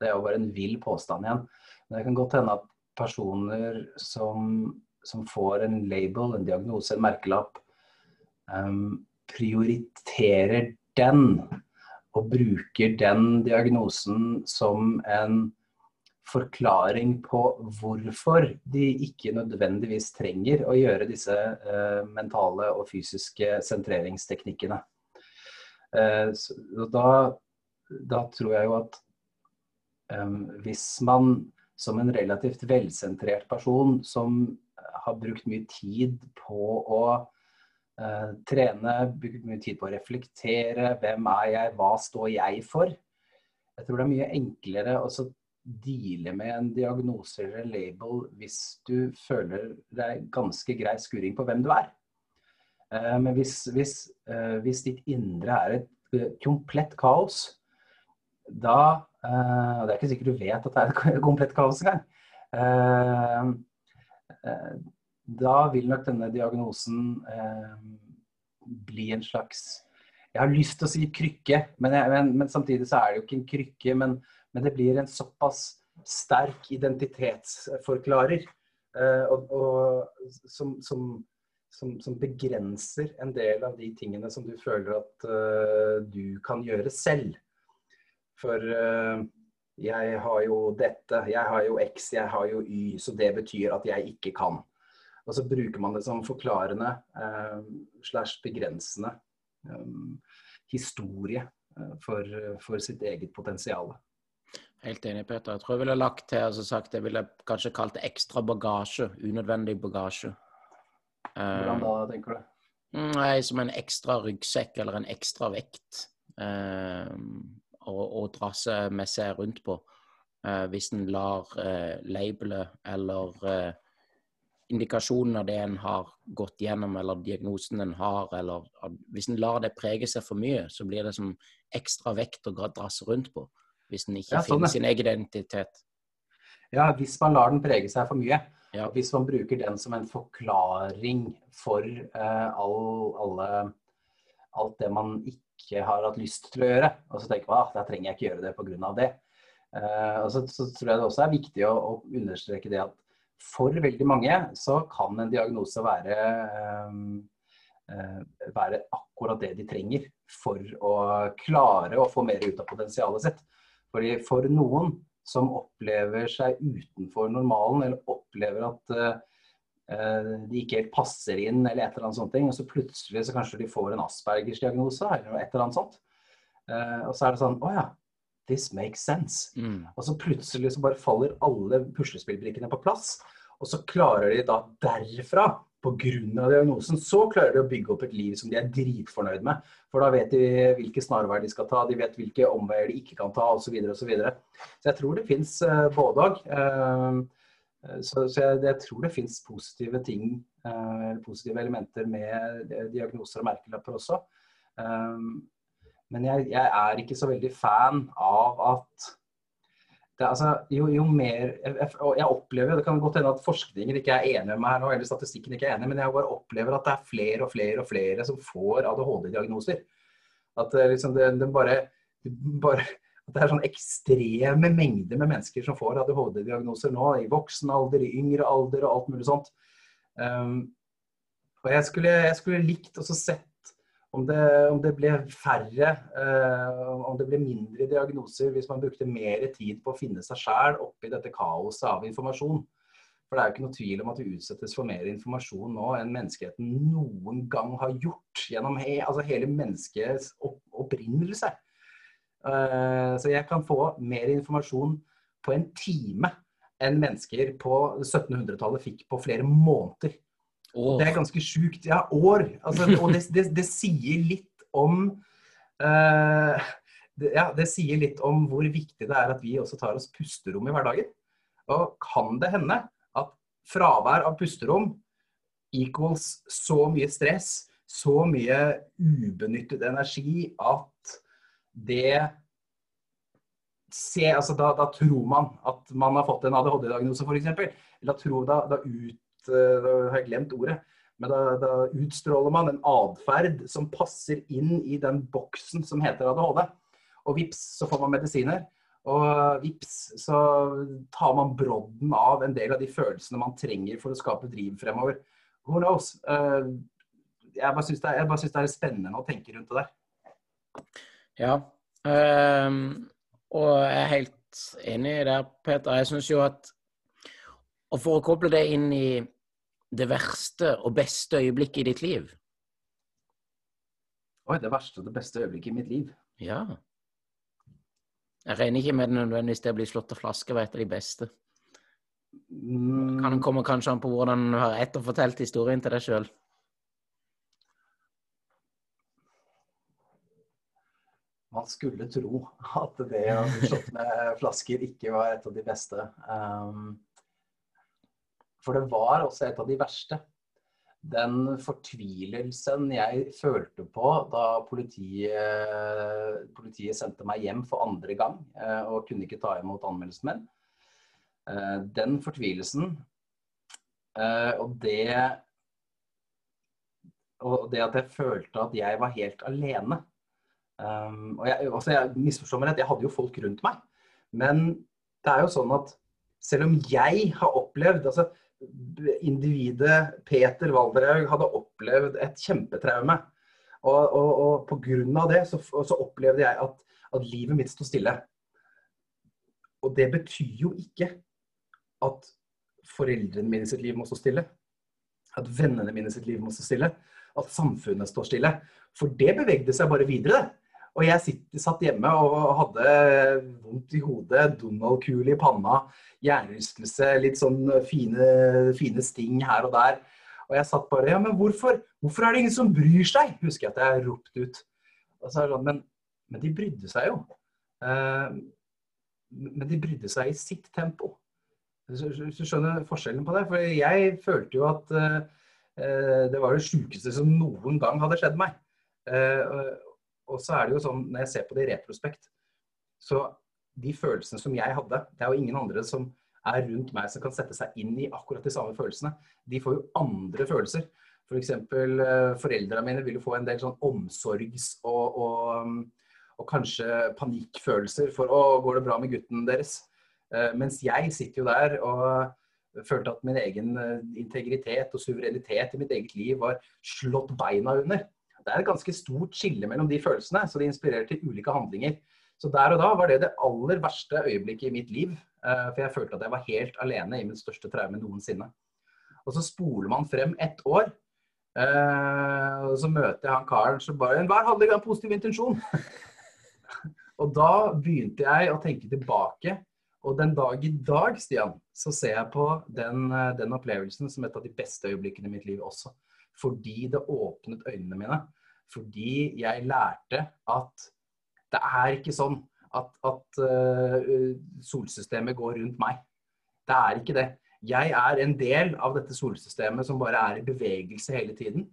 Det er jo bare en vill påstand igjen. Men det kan godt hende at personer som som får en label, en diagnose, en merkelapp, um, prioriterer den og bruker den diagnosen som en forklaring på hvorfor de ikke nødvendigvis trenger å gjøre disse uh, mentale og fysiske sentreringsteknikkene. Uh, da, da, tror jeg jo at hvis man som en relativt velsentrert person som har brukt mye tid på å uh, trene, brukt mye tid på å reflektere. Hvem er jeg, hva står jeg for? Jeg tror det er mye enklere å deale med en diagnose eller en label hvis du føler deg ganske grei skuring på hvem du er. Uh, men hvis, hvis, uh, hvis, ditt indre er et komplett kaos, da uh, Det er ikke sikkert du vet at det er et komplett kaos engang. Uh, Eh, da vil nok denne diagnosen eh, bli en slags Jeg har lyst til å si krykke, men, jeg, men, men samtidig så er det jo ikke en krykke. Men, men det blir en såpass sterk identitetsforklarer eh, og, og, som, som, som, som, begrenser en del av de tingene som du føler at uh, du kan gjøre selv. For uh, jeg har jo dette, jeg har jo X, jeg har jo Y, så det betyr at jeg ikke kan. Og så bruker man det som forklarende uh, slash begrensende um, historie for, for, sitt eget potensial. Helt enig, Peter. Jeg tror jeg ville lagt til altså sagt, jeg ville kanskje kalt det ekstra bagasje. Unødvendig bagasje. Hvordan da, tenker du? Nei, Som en ekstra ryggsekk eller en ekstra vekt. Å, dra seg med seg rundt på. Uh, hvis en lar uh, labelet eller uh, indikasjonen av det en har gått gjennom, eller diagnosen en har, eller hvis en lar det prege seg for mye, så blir det som ekstra vekt å drasse rundt på. Hvis en ikke ja, sånn, finner sin egen identitet. Ja, hvis man lar den prege seg for mye. Ja. Hvis man bruker den som en forklaring for uh, all, alle, alt det man ikke har hatt lyst til å gjøre. Og så tenker man at da trenger jeg ikke gjøre det pga. det. Uh, og så, så, tror jeg det også er viktig å, å, understreke det at for veldig mange så kan en diagnose være, um, uh, være akkurat det de trenger for å klare å få mer ut av potensialet sitt. Fordi For noen som opplever seg utenfor normalen, eller opplever at uh, de ikke helt passer inn, eller et eller annet sånt, og så plutselig så kanskje de får en Aspergers diagnose, eller et eller annet sånt. Uh, og så er det sånn Å ja, this makes sense. Mm. Og så plutselig så bare faller alle puslespillbrikkene på plass. Og så klarer de da derfra pga. diagnosen, så klarer de å bygge opp et liv som de er dritfornøyd med. For da vet de hvilke snarveier de skal ta, de vet hvilke omveier de ikke kan ta osv. Så, videre, og så, videre. så jeg tror det fins uh, både òg. Uh, så, så jeg, jeg, tror det fins positive ting, uh, positive elementer med diagnoser og merkelapper også. Um, men jeg, jeg, er ikke så veldig fan av at det, altså, jo, jo, mer jeg, jeg, opplever, Det kan godt hende at forskningen ikke er enig med meg her nå, eller statistikken ikke er enig, men jeg bare opplever at det er flere og flere og flere som får ADHD-diagnoser. At eh, liksom, det, det, bare, bare, at det er sånn ekstreme mengder med mennesker som får ADHD-diagnoser nå, i voksen alder, i yngre alder og alt mulig sånt. Um, og jeg skulle, jeg skulle likt å sett om det, om det, ble færre, uh, om det ble mindre diagnoser hvis man brukte mer tid på å finne seg sjæl oppi dette kaoset av informasjon. For det er jo ikke noe tvil om at vi utsettes for mer informasjon nå enn menneskeheten noen gang har gjort gjennom he, altså hele menneskets opp, opprinnelse. Uh, så jeg kan få mer informasjon på en time enn mennesker på 1700-tallet fikk på flere måneder. Oh. Det er ganske sjukt. Ja, år. Altså, og det, det, det, sier litt om uh, det, ja, det sier litt om hvor viktig det er at vi også tar oss pusterom i hverdagen. Og kan det hende at fravær av pusterom equals så mye stress, så mye ubenyttet energi at det Se, altså da, da, tror man at man har fått en ADHD-diagnose, f.eks. Da, da, da ut Eh, da har jeg glemt ordet. Men da, da utstråler man en atferd som passer inn i den boksen som heter ADHD. Og vips, så får man medisiner. Og vips, så tar man brodden av en del av de følelsene man trenger for å skape driv fremover. Who knows? Eh, jeg bare syns det, det, er spennende å tenke rundt det der. Ja. Um, og jeg er helt enig i det, Peter. Jeg syns jo at og for å koble det inn i det verste og beste øyeblikket i ditt liv Oi, det verste og det beste øyeblikket i mitt liv? Ja. Jeg regner ikke med det nødvendigvis det å bli slått av flaske var et av de beste. Mm. Kan komme kanskje an på hvordan du har etterfortalt historien til deg sjøl. Man skulle tro at det å bli slått med flasker ikke var et av de beste. Um, for det var også et av de verste. Den fortvilelsen jeg følte på da politiet, politiet sendte meg hjem for andre gang eh, og kunne ikke ta imot anmeldelsen min. Eh, den fortvilelsen eh, og det og det at jeg følte at jeg var helt alene. Um, og jeg, altså jeg misforstår meg rett, jeg hadde jo folk rundt meg. Men det er jo sånn at selv om jeg har opplevd altså individet Peter Valderhaug hadde opplevd et kjempetraume. Og, og, og pga. det så, så, opplevde jeg at, at, livet mitt sto stille. Og det betyr jo ikke at foreldrene mine sitt liv må stå stille. At vennene mine sitt liv må stå stille. At samfunnet står stille. For det bevegde seg bare videre. Og jeg sitt, satt hjemme og hadde vondt i hodet, Donald-kule i panna, hjernerystelse, litt sånn fine, fine, sting her og der. Og jeg satt bare Ja, men hvorfor? Hvorfor er det ingen som bryr seg? Husker jeg at jeg ropte ut. Og så er det sånn, men, men de brydde seg jo. Uh, men de brydde seg i sitt tempo. Hvis du skjønner forskjellen på det? For jeg følte jo at uh, det var det sjukeste som noen gang hadde skjedd meg. Uh, og så er det jo sånn, når jeg ser på det i retrospekt, så de følelsene som jeg hadde Det er jo ingen andre som er rundt meg som kan sette seg inn i akkurat de samme følelsene. De får jo andre følelser. For eksempel, foreldrene mine vil jo få en del sånn omsorgs- og, og, og kanskje panikkfølelser for å, går det bra med gutten deres? Uh, mens jeg sitter jo der og følte at min egen uh, integritet og suverenitet i mitt eget liv var slått beina under. Det er et ganske stort skille mellom de følelsene, så det inspirerer til ulike handlinger. Så der og da var det det aller verste øyeblikket i mitt liv. For jeg følte at jeg var helt alene i min største traume noensinne. Og så spoler man frem ett år, Uh, og så møter jeg han karen som bare Enhver handling har en positiv intensjon. og da begynte jeg å tenke tilbake. Og den dag i dag, Stian, så ser jeg på den, eh, den opplevelsen som et av de beste øyeblikkene i mitt liv også. Fordi det åpnet øynene mine. Fordi jeg lærte at det er ikke sånn at, at uh, solsystemet går rundt meg. Det er ikke det. Jeg er en del av dette solsystemet som bare er i bevegelse hele tiden.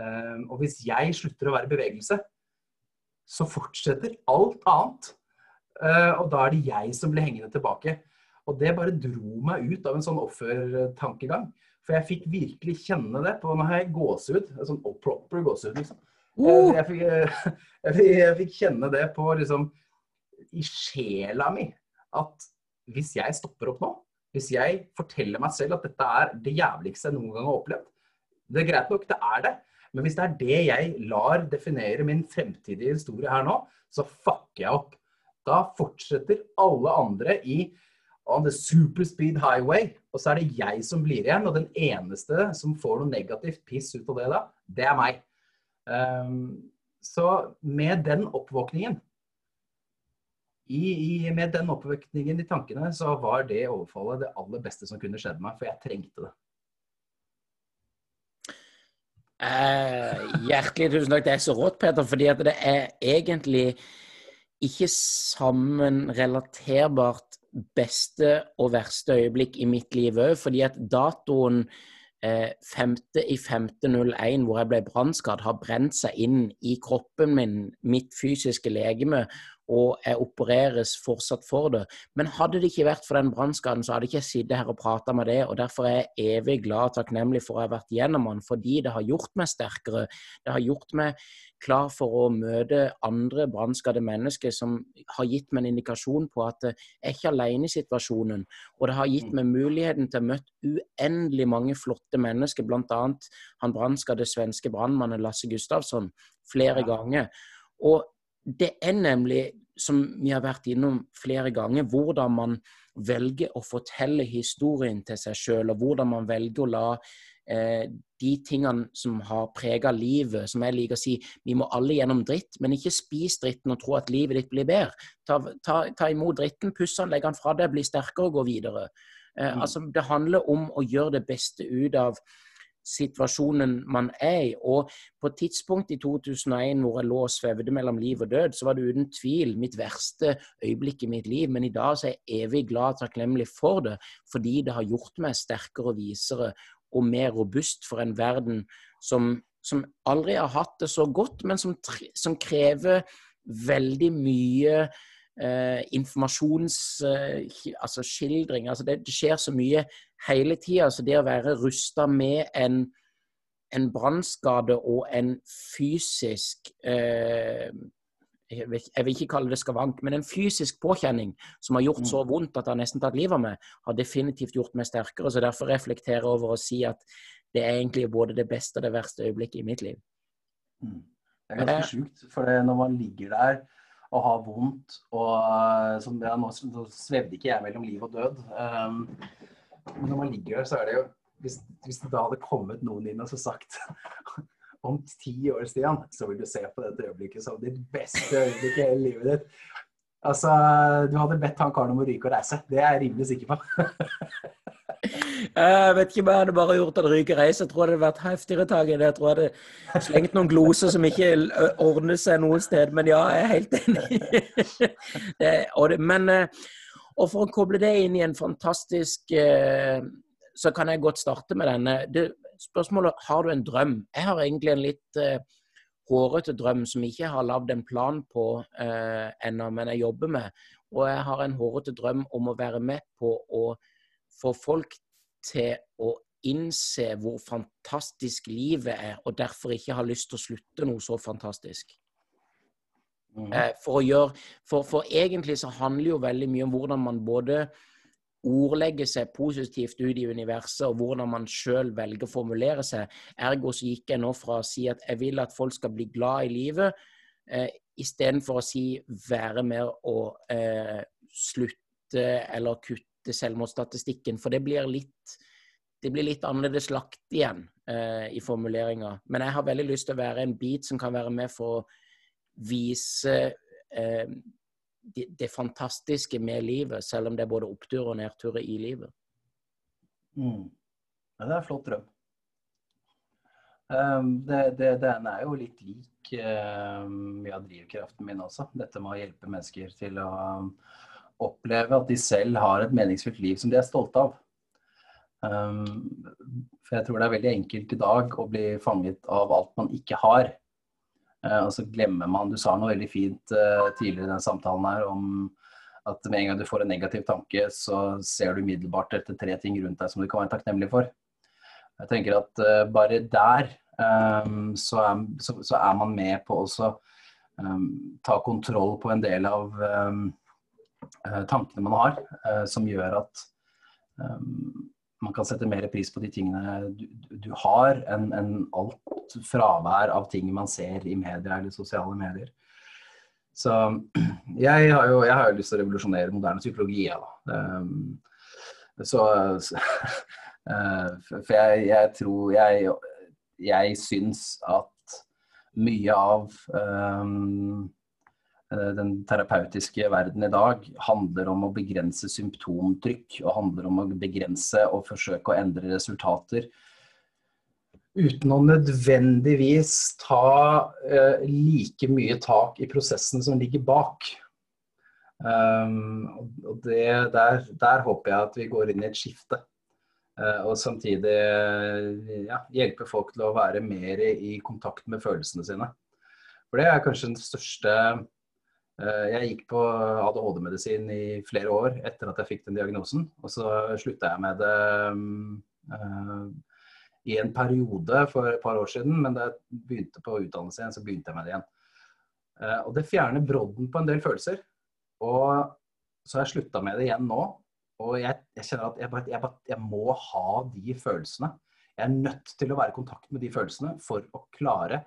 Uh, og hvis jeg slutter å være i bevegelse, så fortsetter alt annet. Uh, og da er det jeg som blir hengende tilbake. Og det bare dro meg ut av en sånn offertankegang. For jeg fikk virkelig kjenne det på Nå har jeg gåsehud. Sånn proper gåsehud, liksom. Uh. Jeg, fikk, jeg, fikk, jeg, fikk, kjenne det på liksom i sjela mi. At hvis jeg stopper opp nå, hvis jeg forteller meg selv at dette er det jævligste jeg noen gang har opplevd Det er greit nok, det er det. Men hvis det er det jeg lar definere min fremtidige historie her nå, så fucker jeg opp. Da fortsetter alle andre i on the superspeed highway, og så er det jeg som blir igjen. Og den eneste som får noe negativt piss ut av det da, det er meg. Um, så med den oppvåkningen i, i, med den oppvåkningen i tankene, så var det overfallet det aller beste som kunne skjedd meg, for jeg trengte det. Eh, hjertelig tusen takk. Det er så rått, Peter, fordi at det er egentlig ikke sammenrelaterbart beste og verste øyeblikk i mitt liv òg, fordi at datoen eh, 5.5.01, hvor jeg ble brannskadd, har brent seg inn i kroppen min, mitt fysiske legeme, og jeg opereres fortsatt for det. Men hadde det ikke vært for den brannskaden, så hadde jeg ikke sittet her og prata med det. og Derfor er jeg evig glad og takknemlig for å ha vært gjennom den, fordi det har gjort meg sterkere. Det har gjort meg klar for å møte andre brannskadde mennesker som har gitt meg en indikasjon på at jeg er ikke alene i situasjonen. Og det har gitt mm. meg muligheten til å møte uendelig mange flotte mennesker, bl.a. han brannskadde svenske brannmannen Lasse Gustavsson, flere ja. ganger. Og det er nemlig, som vi har vært innom flere ganger, hvordan man velger å fortelle historien til seg sjøl, og hvordan man velger å la eh, de tingene som har prega livet, som jeg liker å si Vi må alle gjennom dritt, men ikke spis dritten og tro at livet ditt blir bedre. Ta, ta, ta imot dritten, puss den, legg den fra deg, bli sterkere og gå videre. Eh, mm. altså, det handler om å gjøre det beste ut av situasjonen man er i. Og på et tidspunkt i 2001 hvor jeg lå og svevde mellom liv og død, så var det uten tvil mitt verste øyeblikk i mitt liv. Men i dag så er jeg evig glad og takknemlig for det, fordi det har gjort meg sterkere og visere og mer robust for en verden som, som aldri har hatt det så godt, men som, som krever veldig mye eh, informasjonsskildring. Eh, altså altså det, det, skjer så mye hele tida. Så det å være rusta med en, en brannskade og en fysisk eh, jeg vil, jeg vil, ikke kalle det skavank, men en fysisk påkjenning som har gjort så mm. vondt at det har nesten tatt livet av meg, har definitivt gjort meg sterkere. Så derfor reflekterer jeg over å si at det er egentlig både det beste og det verste øyeblikket i mitt liv. Mm. Det er ganske sjukt, for når man ligger der og har vondt. Og eh, som, det er nå svevde ikke jeg mellom liv og død. Um, men når man ligger der, så er det jo Hvis, hvis det da hadde kommet noen inn og så sagt om ti år, Stian, så vil du se på dette øyeblikket som ditt beste øyeblikk i hele livet ditt. Altså, du hadde bedt han karen om å ryke og reise. Det er jeg rimelig sikker på. Jeg vet ikke om jeg hadde bare gjort at ryke og reise. Jeg tror det hadde vært heftigere tak i det. Jeg tror jeg hadde slengt noen gloser som ikke ordner seg noe sted. Men ja, jeg er helt enig. det, det, men Og for å koble det inn i en fantastisk eh, Så kan jeg godt starte med denne. Det, spørsmålet har du en drøm. Jeg har egentlig en litt eh, hårete drøm som jeg ikke har lagd en plan på eh, ennå, men jeg jobber med. Og jeg har en hårete drøm om å være med på å få folk til å innse hvor fantastisk livet er, og derfor ikke har lyst til å slutte noe så fantastisk. Mm. For, gjøre, for, for, egentlig så handler jo veldig mye om hvordan man både ordlegger seg positivt ut i universet, og hvordan man sjøl velger å formulere seg. Ergo så gikk jeg nå fra å si at jeg vil at folk skal bli glad i livet, eh, istedenfor å si være med å eh, slutte eller kutte selvmordsstatistikken. For det blir litt det blir litt annerledes lagt igjen eh, i formuleringa. Men jeg har veldig lyst til å være en bit som kan være med for å vise eh, det, fantastiske med livet, selv om det er både oppturer og nedturer i livet. Mm. Ja, det er en flott drøm. Um, den er jo litt lik uh, mye av drivkraften min også. Dette med å hjelpe mennesker til å um, oppleve at de selv har et meningsfylt liv som de er stolte av. For jeg tror det er veldig enkelt i dag å bli fanget av alt man ikke har. Uh, og så glemmer man Du sa noe veldig fint uh, tidligere i den samtalen her om at med en gang du får en negativ tanke, så ser du umiddelbart etter tre ting rundt deg som du kan være takknemlig for. Jeg tenker at uh, bare der um, så, er, så, er, man med på å um, ta kontroll på en del av tankene man har, som gjør at man kan sette mer pris på de tingene du, du har, enn en alt fravær av ting man ser i media eller sosiale medier. Så jeg har jo, jeg har jo lyst til å revolusjonere moderne psykologi, jeg, da. Um, så, så uh, For jeg, jeg, tror Jeg, jeg syns at mye av um, den terapeutiske verden i dag handler om å begrense symptomtrykk og handler om å begrense og forsøke å endre resultater. Uten å nødvendigvis ta uh, like mye tak i prosessen som ligger bak. Um, og det, der, der, håper jeg at vi går inn i et skifte. Uh, og samtidig ja, hjelpe folk til å være mer i kontakt med følelsene sine. For det er kanskje den største Eh, jeg gikk på ADHD-medisin i flere år etter at jeg fikk den diagnosen. Og så slutta jeg med det uh, i en periode for et par år siden, men da jeg begynte på utdannelse igjen, så begynte jeg med det igjen. Uh, og det fjerner brodden på en del følelser. Og så har jeg slutta med det igjen nå. Og jeg, jeg kjenner at jeg, bare, jeg, bare, jeg må ha de følelsene. Jeg er nødt til å være i kontakt med de følelsene for å klare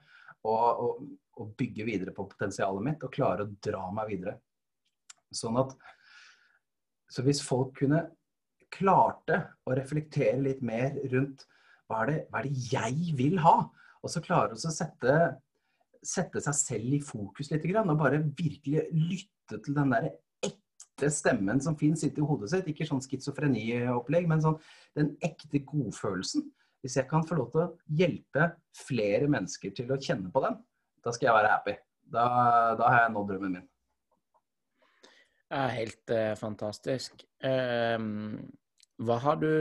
og, å bygge videre på potensialet mitt og klare å dra meg videre. Sånn at Så hvis folk kunne klarte å reflektere litt mer rundt hva er det, hva er det jeg vil ha? Og så klare å sette, sette seg selv i fokus litt og bare virkelig lytte til den derre ekte stemmen som fins i hodet sitt. Ikke sånn schizofreniopplegg, men sånn den ekte godfølelsen. Hvis jeg kan få lov til å hjelpe flere mennesker til å kjenne på den, da skal jeg være happy. Da, da har jeg nådd drømmen min. Det er helt uh, fantastisk. Um, hva, du,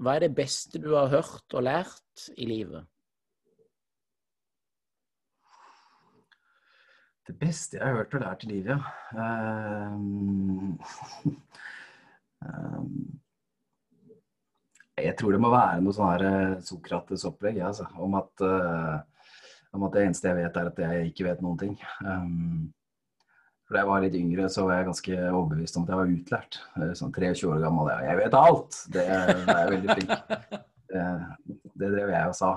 hva, er det beste du har hørt og lært i livet? Det beste jeg har hørt og lært i livet, ja. Um, um, jeg tror det må være noe sånn her eh, Sokrates-opplegg altså, om at uh, om at det eneste jeg vet, er at jeg ikke vet noen ting. Um, for da jeg var litt yngre, så var jeg ganske overbevist om at jeg var utlært. Eh, sånn 23 år gammel. Jeg vet alt! Det, det er veldig flink. Det, det drev jeg og sa.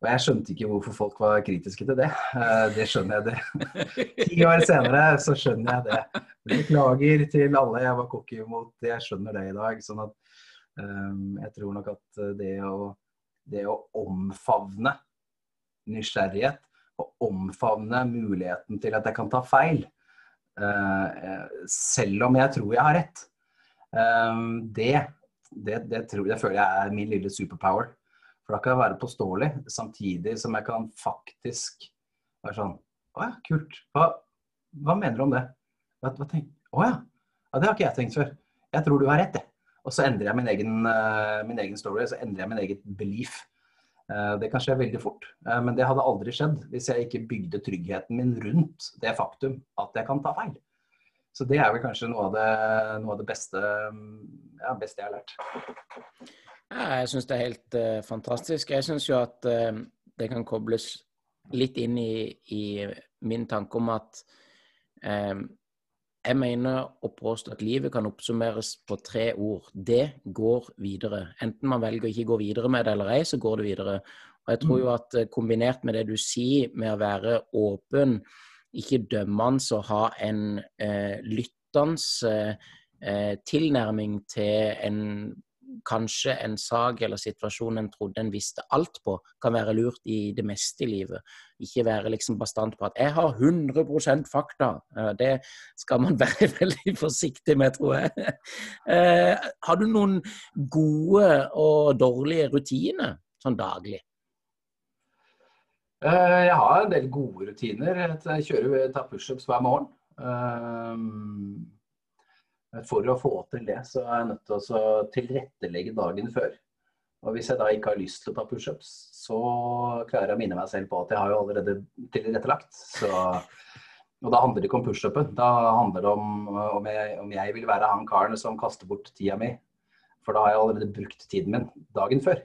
Og jeg skjønte ikke hvorfor folk var kritiske til det. Det skjønner jeg det. Ti år senere så skjønner jeg det. Beklager til alle jeg var cocky mot. Jeg skjønner det i dag. Sånn at jeg tror nok at det å, det å omfavne nysgjerrighet og omfavne muligheten til at jeg kan ta feil. Uh, selv om jeg tror jeg har rett. Um, det, det, det, tror, føler jeg er min lille superpower. For da kan jeg være påståelig, samtidig som jeg kan faktisk være sånn Å ja, kult. Hva, hva mener du om det? Hva, hva tenk, Å ja. Ja, det har ikke jeg tenkt før. Jeg tror du har rett, jeg. Og så endrer jeg min egen, uh, min egen story, så endrer jeg min eget belief. Uh, det kan skje veldig fort. Uh, men det hadde aldri skjedd hvis jeg ikke bygde tryggheten min rundt det faktum at jeg kan ta feil. Så det er vel kanskje noe av det, noe av det beste, ja, beste, jeg har lært. Ja, jeg syns det er helt fantastisk. Jeg syns jo at det kan kobles litt inn i, i min tanke om at jeg mener å påstå at livet kan oppsummeres på tre ord. Det går videre. Enten man velger å ikke gå videre med det eller ei, så går det videre. Og jeg tror jo mm. at eh, kombinert med det du sier med å være åpen, ikke dømmende og ha en eh, lyttende eh, tilnærming til en kanskje en sak eller situasjon en trodde en visste alt på, kan være lurt i det meste i livet. Ikke være liksom bastant på at 'jeg har 100% fakta'. Det skal man være veldig forsiktig med, tror jeg. Eh, har du noen gode og dårlige rutiner sånn daglig? Eh, jeg har en del gode rutiner. Jeg kjører, tar pushups hver morgen. Eh, for å få til det, så er jeg nødt til å tilrettelegge dagen før. Og hvis jeg da ikke har lyst til å ta pushups, så klarer jeg å minne meg selv på at jeg har jo allerede tilrettelagt. Så, og da handler det ikke om pushupen. Da handler det om om jeg, om jeg, vil være han karen som kaster bort tida mi. For da har jeg allerede brukt tiden min dagen før.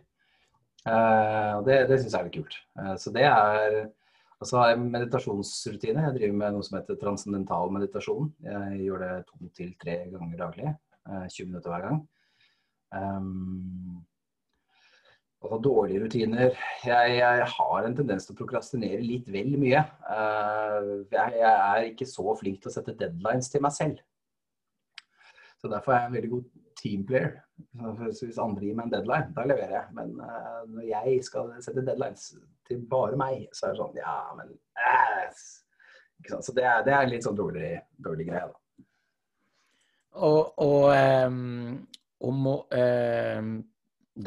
Uh, og det, det syns jeg er litt kult. Uh, så det er og så har jeg meditasjonsrutine. Jeg driver med noe som heter transcendental meditasjon. Jeg gjør det to til tre ganger daglig. 20 eh, minutter hver gang. Um, og dårlige rutiner. Jeg, jeg, har en tendens til å prokrastinere litt vel mye. Uh, jeg, jeg, er ikke så flink til å sette deadlines til meg selv. Så derfor er jeg en veldig god teamplayer. Hvis andre gir meg en deadline, da leverer jeg. Men uh, når jeg skal sette deadlines til bare meg, så er det sånn Ja, men yes. Så det er, det er, litt sånn dårlig, dårlig greie, da. Og, og um, om um,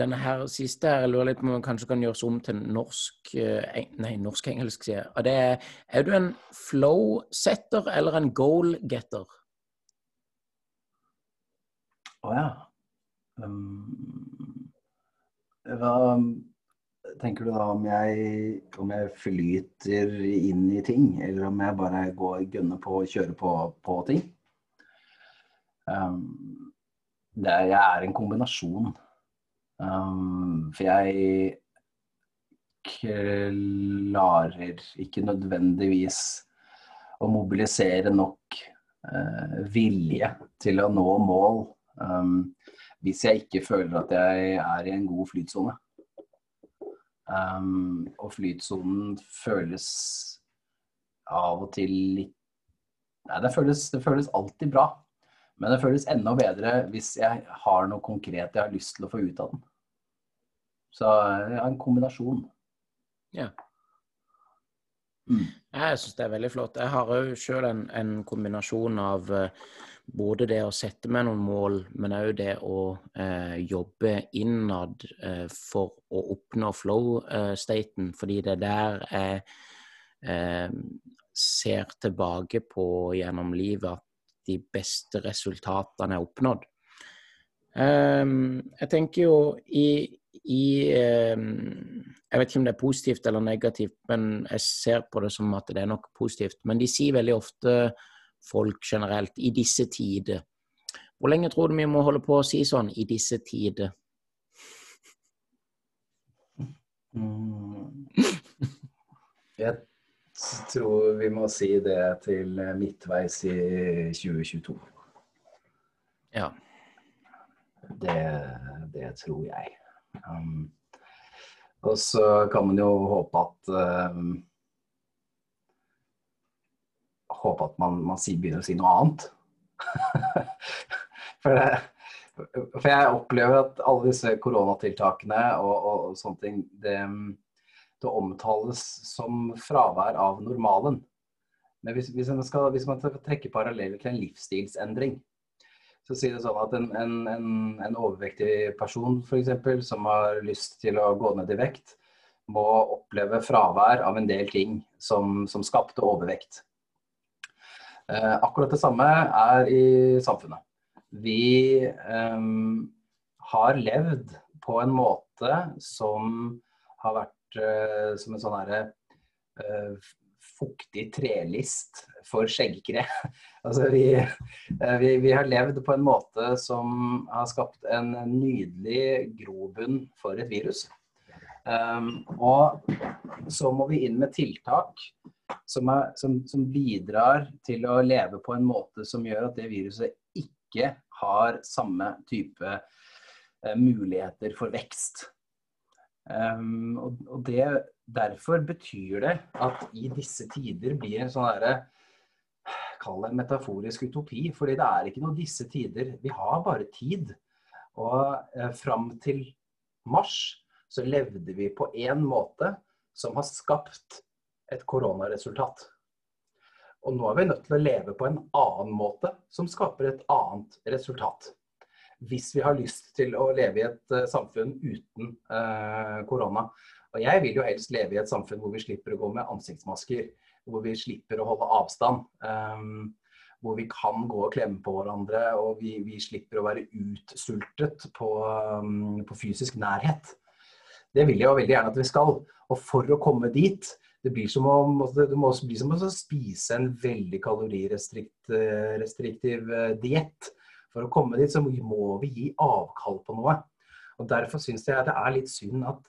denne her siste her, jeg lurer litt på om den kanskje kan gjøres om til norsk eh, Nei, norsk-engelsk, sier jeg. Og det er Er du en flow-setter eller en goal-getter? Å oh, ja. Um, hva tenker du da om jeg, om jeg, flyter inn i ting, eller om jeg bare går gønner på og kjører på, på ting? Um, er, jeg er en kombinasjon. Um, for jeg klarer ikke nødvendigvis å mobilisere nok uh, vilje til å nå mål um, hvis jeg ikke føler at jeg er i en god flytsone. Um, og flytsonen føles av og til litt Nei, det føles, det føles, alltid bra. Men det føles enda bedre hvis jeg har noe konkret jeg har lyst til å få ut av den. Så ja, en kombinasjon. Ja. Mm. Jeg syns det er veldig flott. Jeg har òg sjøl en, en, kombinasjon av uh, både det å sette meg noen mål, men òg det å eh, jobbe innad eh, for å oppnå flow-staten. fordi det er der jeg eh, ser tilbake på gjennom livet at de beste resultatene er oppnådd. Ehm, jeg tenker jo i, i Jeg vet ikke om det er positivt eller negativt, men jeg ser på det som at det er nok positivt. Men de sier veldig ofte folk generelt i disse tider. Hvor lenge tror du vi må holde på å si sånn 'i disse tider'? Mm. Jeg tror vi må si det til midtveis i 2022. Ja. Det, det tror jeg. Um, og så kan man jo håpe at um, håpe at man, man begynner å si noe annet. for, det, for, jeg opplever at alle disse koronatiltakene og, og, og sånne ting, det, det, omtales som fravær av normalen. Men hvis, hvis, man skal, hvis man skal trekke paralleller til en livsstilsendring, så sier det sånn at en, en, en, en overvektig person f.eks. som har lyst til å gå ned i vekt, må oppleve fravær av en del ting som, som skapte overvekt. Eh, akkurat det samme er i samfunnet. vi eh, har levd på en måte som har vært eh, som en sånn herre uh, fuktig trelist for skjeggkre. altså vi, uh, vi, vi, har levd på en måte som har skapt en nydelig grobunn for et virus. Um, og så må vi inn med tiltak som, er, som, som, bidrar til å leve på en måte som gjør at det viruset ikke har samme type uh, muligheter for vekst. Um, og det, derfor betyr det at i disse tider blir en sånn herre Kall det en metaforisk utopi. fordi det er ikke noe disse tider. Vi har bare tid. Og eh, fram til mars så levde vi på én måte som har skapt et koronaresultat. Og nå er vi nødt til å leve på en annen måte som skaper et annet resultat. Hvis vi har lyst til å leve i et uh, samfunn uten uh, korona. Og jeg vil jo helst leve i et samfunn hvor vi slipper å gå med ansiktsmasker. Hvor vi slipper å holde avstand. Um, hvor vi kan gå og klemme på hverandre, og vi, vi slipper å være utsultet på, på fysisk nærhet. Det vil jeg jo veldig gjerne at vi skal. Og for å komme dit, det blir som å, det må også bli som å spise en veldig kalorirestriktiv eh, diett. For å komme dit så må vi gi avkall på noe. Og Derfor syns jeg det er litt synd at,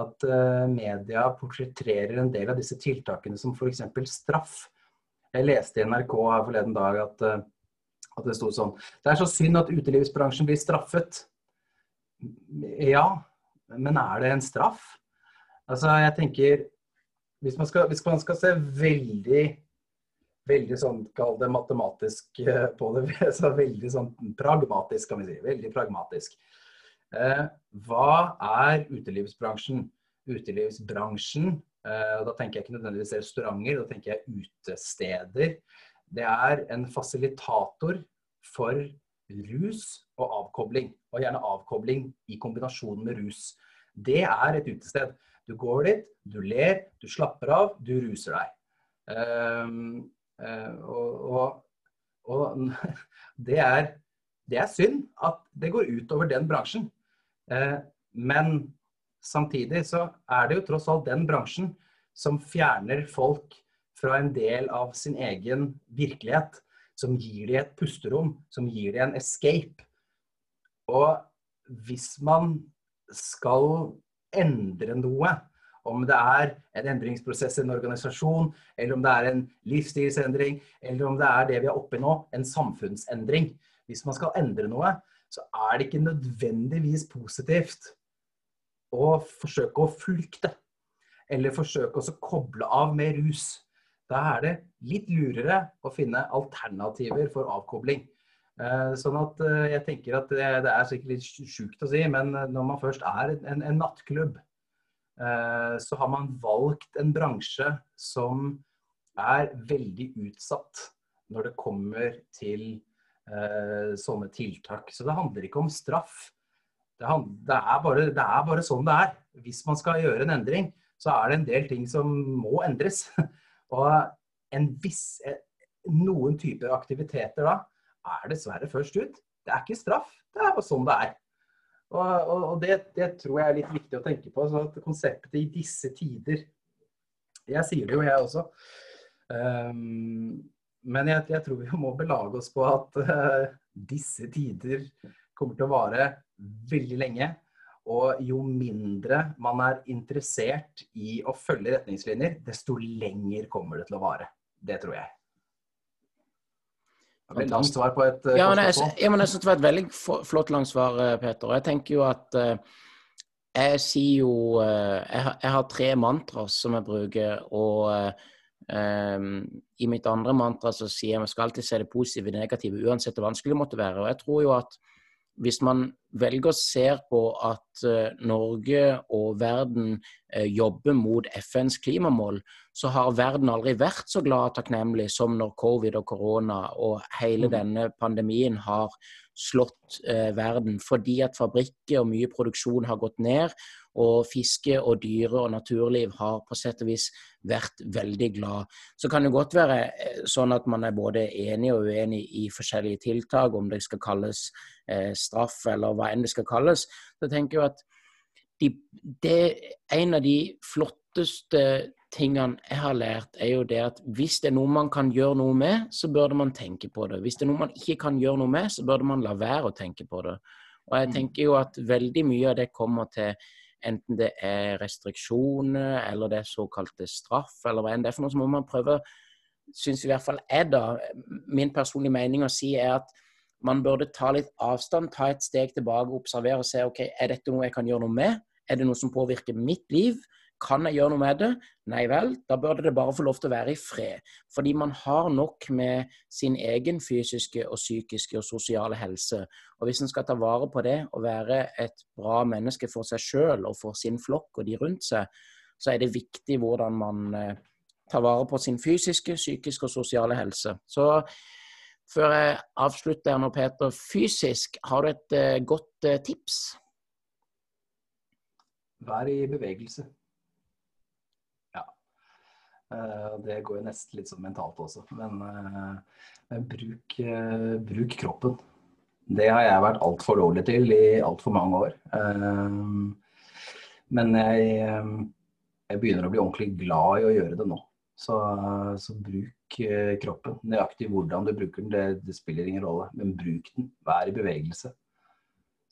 at uh, media portretterer en del av disse tiltakene som f.eks. straff. Jeg leste i NRK her forleden dag at, uh, at det sto sånn Det er så synd at utelivsbransjen blir straffet. Ja, men er det en straff? Altså, jeg tenker Hvis man skal, hvis man skal se veldig veldig sånn, kall det matematisk eh, på det, så veldig sånn pragmatisk, kan vi si. Veldig pragmatisk. Eh, hva er utelivsbransjen? Utelivsbransjen, eh, da tenker jeg ikke nødvendigvis restauranter, da tenker jeg utesteder. Det er en fasilitator for rus og avkobling. Og gjerne avkobling i kombinasjon med rus. Det er et utested. Du går dit, du ler, du slapper av, du ruser deg. Um, og, og, og det, er, det, er, synd at det går utover den bransjen. Uh, men samtidig så er det jo tross alt den bransjen som fjerner folk fra en del av sin egen virkelighet som gir dem et pusterom, som gir dem en escape. Og hvis man skal endre noe, om det er en endringsprosess i en organisasjon, eller om det er en livsstilsendring, eller om det er det vi er oppe i nå, en samfunnsendring. Hvis man skal endre noe, så er det ikke nødvendigvis positivt å forsøke å flykte. Eller forsøke å koble av med rus. Da er det litt lurere å finne alternativer for avkobling. Eh, sånn at eh, jeg tenker at det, er sikkert litt sjukt å si, men når man først er en, en nattklubb, så har man valgt en bransje som er veldig utsatt når det kommer til sånne tiltak. Så det handler ikke om straff. Det, er bare, det er bare sånn det er. Hvis man skal gjøre en endring, så er det en del ting som må endres. Og en viss, eh, noen typer aktiviteter da er dessverre først ut. Det er ikke straff, det er bare sånn det er. Og, og, og det, det, tror jeg er litt viktig å tenke på. Så at konseptet i disse tider Jeg sier det jo, jeg også. Um, men jeg, jeg, tror vi må belage oss på at uh, disse tider kommer til å vare veldig lenge. Og jo mindre man er interessert i å følge retningslinjer, desto lenger kommer det til å vare. Det tror jeg. Det var langt svar på et uh, ja, men jeg, men jeg synes det var et veldig flott langt svar, eh, Peter. Jeg tenker jo at uh, jeg sier jo jeg, har, jeg, tre mantras som jeg bruker, og um, i mitt andre mantra så sier jeg at vi skal alltid se det positive og negative, uansett hvor vanskelig det måtte være. Og jeg tror jo at hvis man velger å se på at uh, Norge og verden uh, jobber mot FNs klimamål, så har verden aldri vært så glad og takknemlig som når covid og korona og hele mm. denne pandemien har slått uh, verden. Fordi at fabrikker og mye produksjon har gått ned, og fiske og dyre og naturliv har på sett og vis vært veldig glad. Så kan det godt være eh, sånn at man er både enig og uenig i forskjellige tiltak, om det skal kalles eh, straff eller hva enn det skal kalles. Så tenker jeg at de, det, en av de flotteste tingene jeg har lært, er jo det at hvis det er noe man kan gjøre noe med, så burde man tenke på det. Hvis det er noe man ikke kan gjøre noe med, så burde man la være å tenke på det. Og jeg mm. tenker jo at veldig mye av det kommer til enten det er restriksjoner eller det er såkalte straff, eller hva enn det er for noe, så må man prøve, syns i hvert fall jeg da, min personlige mening å si er at man burde ta litt avstand, ta et steg tilbake, observere og se ok, er dette noe jeg kan gjøre noe med? Er det noe som påvirker mitt liv? Kan jeg gjøre noe med det? Nei vel, da burde det bare få lov til å være i fred. Fordi man har nok med sin egen fysiske og psykiske og sosiale helse. Og hvis en skal ta vare på det og være et bra menneske for seg sjøl og for sin flokk og de rundt seg, så er det viktig hvordan man eh, tar vare på sin fysiske, psykiske og sosiale helse. Så før jeg avslutter nå, Peter, fysisk, har du et uh, godt uh, tips? Vær i bevegelse. Uh, det går jo nesten litt sånn mentalt også. Men, uh, men bruk, uh, bruk, kroppen. Det har jeg vært altfor dårlig til i altfor mange år. men jeg, jeg, begynner å bli ordentlig glad i å gjøre det nå. Så, så bruk kroppen. Nøyaktig hvordan du bruker den, det, det, spiller ingen rolle. Men bruk den. Vær i bevegelse.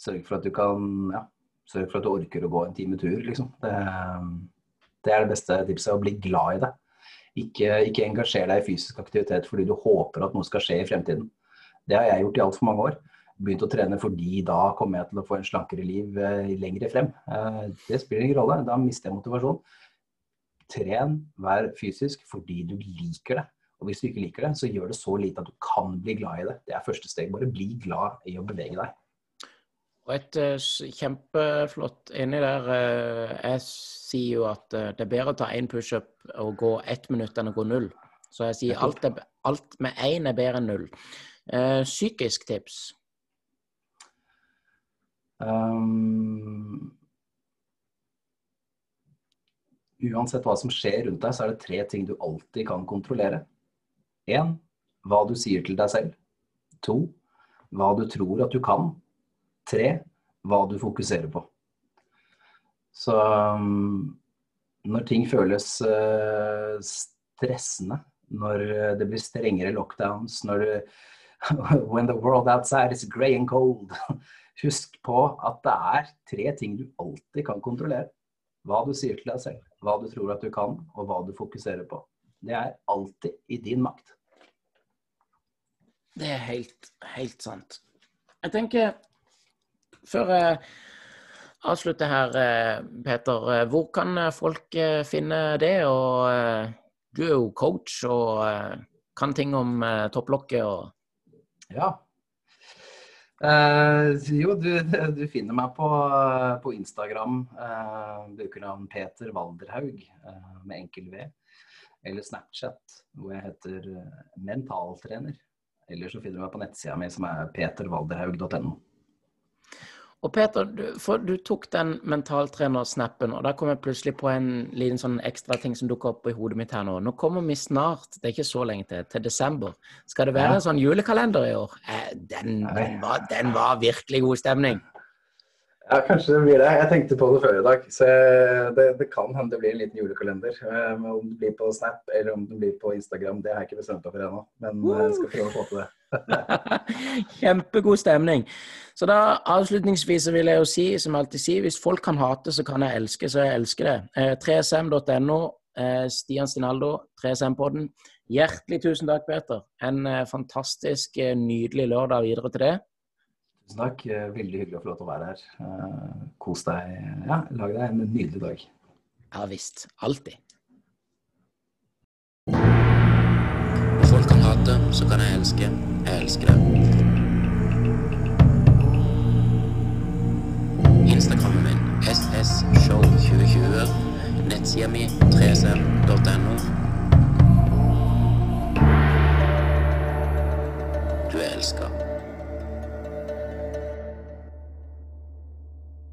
Sørg for at du kan ja, Sørg for at du orker å gå en time tur, liksom. Det, det er det beste tipset. Å bli glad i det. Ikke, ikke engasjer deg i fysisk aktivitet fordi du håper at noe skal skje i fremtiden. Det har jeg gjort i altfor mange år. Begynt å trene fordi da kommer jeg til å få en slankere liv eh, lenger frem. Eh, det spiller ingen rolle. Da mister jeg motivasjon. Tren, vær fysisk fordi du liker det. Og hvis du ikke liker det, så gjør det så lite at du kan bli glad i det. Det er første steg. Bare bli glad i å bevege deg. Og et uh, kjempeflott inni der uh, Jeg sier jo at uh, det er bedre å ta én pushup og gå ett minutt enn å gå null. Så jeg sier alt, er, alt med én er bedre enn null. psykisk tips? Um, uansett hva som skjer rundt deg, så er det tre ting du alltid kan kontrollere. Én hva du sier til deg selv. To hva du tror at du kan. Tre, hva du fokuserer på. Så um, når ting føles uh, stressende, når det blir strengere lockdowns, når du When the world outside is grey and cold. Husk på at det er tre ting du alltid kan kontrollere. Hva du sier til deg selv, hva du tror at du kan, og hva du fokuserer på. Det er alltid i din makt. Det er helt, helt sant. Jeg tenker før jeg avslutter her, eh, Peter, eh, hvor kan eh, folk finne det? Og du er jo coach og kan ting om topplokket og Ja. Eh, jo, du, du, finner meg på, på Instagram. Eh, Brukernavn Peter Walderhaug eh, med enkel V. Eller Snapchat, hvor jeg heter mentaltrener. Eller så finner du meg på nettsida mi som er petervalderhaug.no. Og Peter, du, for du tok den mentaltrenersnappen, og da kom jeg plutselig på en liten sånn ekstra ting som dukker opp i hodet mitt her nå. Nå kommer vi snart, det er ikke så lenge til, til desember. Skal det være ja. en sånn julekalender i år? Eh, den, den, var, den, var, virkelig god stemning. Ja, kanskje det blir det. Jeg tenkte på det før i dag. Så det, det kan hende det blir en liten julekalender. Eh, om det blir på Snap eller om det blir på Instagram, det har jeg ikke bestemt meg for ennå. Men eh, jeg skal prøve å få til det. Kjempegod stemning. Så da avslutningsvis vil jeg jo si, som jeg alltid sier, hvis folk kan hate, så kan jeg elske, så jeg elsker det. Eh, 3sm.no, eh, Stian Stinaldo, 3SM-podden. Hjertelig tusen takk, Peter. En eh, fantastisk, eh, nydelig lørdag videre til det. Tusen takk. Eh, veldig hyggelig å få lov til å være her. Eh, kos deg. Ja, lag deg en nydelig dag. Ja visst. Alltid. måte så kan jeg elske. Jeg elsker det. Instagrammen min ssshow2020. Nettsida mi 3cm.no. Du er elska.